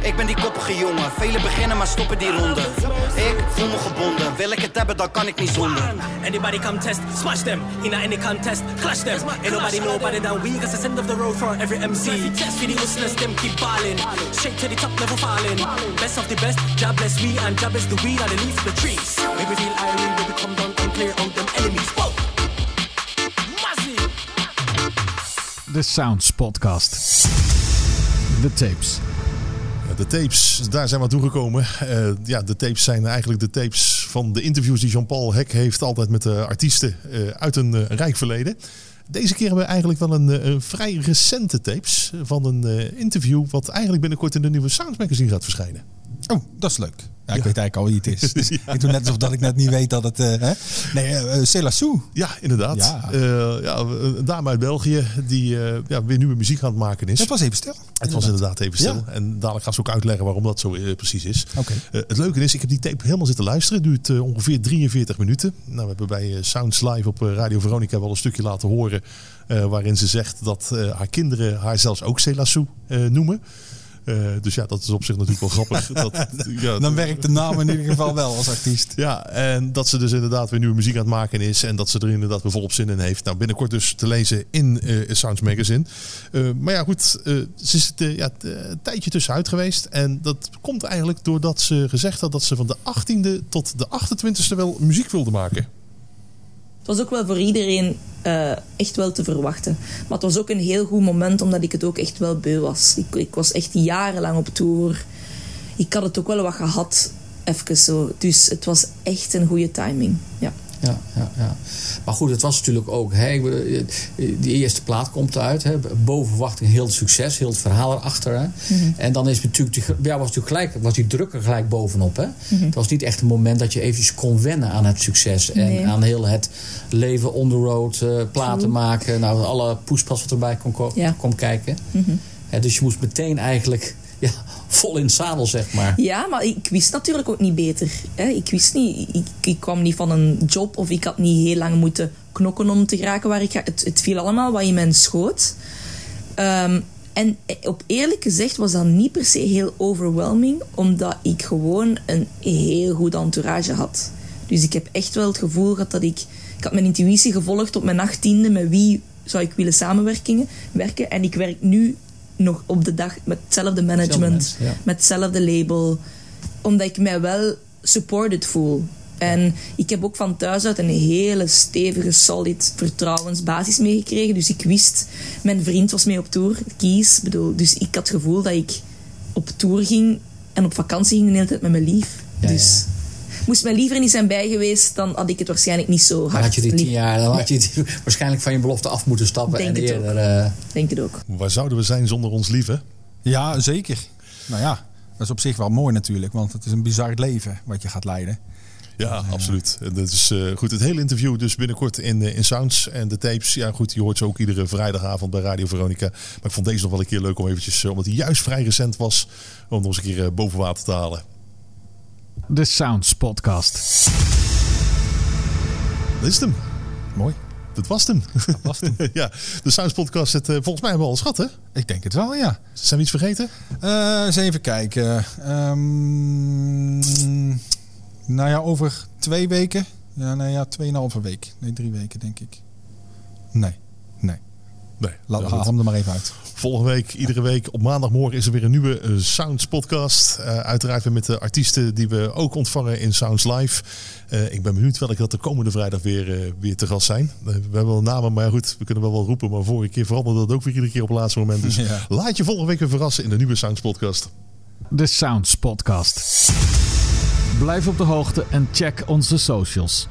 Ik ben die koppige jongen. Velen beginnen, maar stoppen die ronde. Ik voel me gebonden. Wil ik het hebben, dan kan ik niet zonder. Anybody come test, smash them. In any contest, clash them. Ain't nobody know better than we, cause it's end of the road for every MC. For the hustlers, them keep balling. Shake to the top, never falling. Best of the best, job bless we, and job is the weed, and the leaf of the trees. Maybe feel irony, maybe come down and clear out them enemies. Whoa! De Sounds Podcast. De tapes. De tapes, daar zijn we aan toegekomen. Eh ja, de tapes zijn eigenlijk de tapes van de interviews die Jean-Paul Hek heeft altijd met de artiesten eh, uit een eh, rijk verleden. Deze keer hebben we eigenlijk wel een, eh, een vrij recente tapes van een eh, interview wat eigenlijk binnenkort in de nieuwe Sounds Magazine gaat verschijnen. Oh, dat is leuk. Ja, ik weet eigenlijk al wie het is. Dus Ik doe net alsof dat ik net niet weet dat het... eh hè? Nee, uh, Selassou. Ja, inderdaad. Ja. Eh, ja, een dame uit België die eh, ja, weer nieuwe muziek aan het maken is. Het was even stil. Het was inderdaad even stil. En dadelijk gaan ze ook uitleggen waarom dat zo eh, precies is. Eh, het leuke is, ik heb die tape helemaal zitten luisteren. Het duurt eh, ongeveer 43 minuten. Nou, we hebben bij eh, Sounds Live op eh, Radio Veronica wel een stukje laten horen. eh, waarin ze zegt dat eh, haar kinderen haar zelfs ook Selassou eh, noemen. Eh, dus ja, dat is op zich natuurlijk wel grappig. Dat, ja, Dan werkt de naam in ieder geval wel als artiest. Ja, en dat ze dus inderdaad weer nieuwe muziek aan het maken is. En dat ze er inderdaad weer volop zin in heeft. Nou, binnenkort dus te lezen in eh Sounds Magazine. Eh, maar ja, goed. ze is het, ja, een tijdje tussenuit geweest. En dat komt eigenlijk doordat ze gezegd had dat ze van de 18e tot de 28e wel muziek wilde maken. Was ook wel voor iedereen eh, echt wel te verwachten. Maar het was ook een heel goed moment, omdat ik het ook echt wel beu was. Ik, ik was echt jarenlang op tour. Ik had het ook wel wat gehad, even zo. Dus het was echt een goede timing. Ja. Ja, ja, ja. Maar goed, het was natuurlijk ook. Hè, bedoel, die eerste plaat komt uit. Hè, boven verwachting heel het succes, heel het verhaal erachter. Hè. Mhm. En dan is natuurlijk, die- ja, was natuurlijk gelijk, was die druk er gelijk bovenop. Hè. Mhm. Het was niet echt een moment dat je eventjes kon wennen aan het succes. En Nee. aan heel het leven on the road, eh, platen True. maken. Nou, alle poespas wat erbij kon, ko- Ja. kon kijken. Mhm. Hè, dus je moest meteen eigenlijk ja, vol in het zadel, zeg maar. Ja, maar ik wist natuurlijk ook niet beter. Hè. Ik wist niet, ik, ik kwam niet van een job of ik had niet heel lang moeten knokken om te geraken waar ik ga. Het, viel allemaal wat in mijn schoot. Ehm, en op eerlijk gezegd was dat niet per se heel overwhelming, omdat ik gewoon een heel goed entourage had. Dus ik heb echt wel het gevoel gehad dat ik... Ik had mijn intuïtie gevolgd op mijn achttiende met wie zou ik willen samenwerken. Werken. En ik werk nu nog op de dag met hetzelfde management, ja. met hetzelfde label. Omdat ik mij wel supported voel. En ik heb ook van thuis uit een hele stevige, solid vertrouwensbasis meegekregen. Dus ik wist, mijn vriend was mee op tour, Kies. Bedoel, dus ik had het gevoel dat ik op tour ging en op vakantie ging de hele tijd met mijn lief. Ja, dus moest mijn liever niet zijn bij geweest, dan had ik het waarschijnlijk niet zo hard Dan had je die tien jaar, dan had je die waarschijnlijk van je belofte af moeten stappen. Denk en het eerder, eh, Denk het ook. Waar zouden we zijn zonder ons lieve? Ja, zeker. Nou ja, dat is op zich wel mooi natuurlijk. Want het is een bizar leven wat je gaat leiden. Ja, absoluut. En Dat is eh, goed. Het hele interview dus binnenkort in, eh, in Sounds en de tapes. Ja, goed, je hoort ze ook iedere vrijdagavond bij Radio Veronica. Maar ik vond deze nog wel een keer leuk om eventjes, eh, omdat hij juist vrij recent was, om nog eens een keer eh, boven water te halen. De Sounds Podcast. Dat is het hem. Mooi. Dat was hem. Dat was hem. ja, de Sounds Podcast, het, eh, volgens mij hebben we al schat, hè? Ik denk het wel, ja. Zijn we iets vergeten? Eh, eens even kijken. Ehm, nou ja, over twee weken. Ja, nou ja, tweeënhalve week. Nee, drie weken denk ik. Nee. Nee. Laat, nou haal hem er maar even uit. Volgende week, iedere week op maandagmorgen is er weer een nieuwe eh, Sounds podcast. Eh, uiteraard weer met de artiesten die we ook ontvangen in Sounds Live. Eh, ik ben benieuwd welke dat de komende vrijdag weer, weer te gast zijn. We hebben wel namen, maar goed, we kunnen wel wel roepen. Maar vorige keer veranderde dat ook weer iedere keer op het laatste moment. Dus Ja. laat je volgende week weer verrassen in de nieuwe Sounds podcast. De Sounds Podcast. Blijf op de hoogte en check onze socials.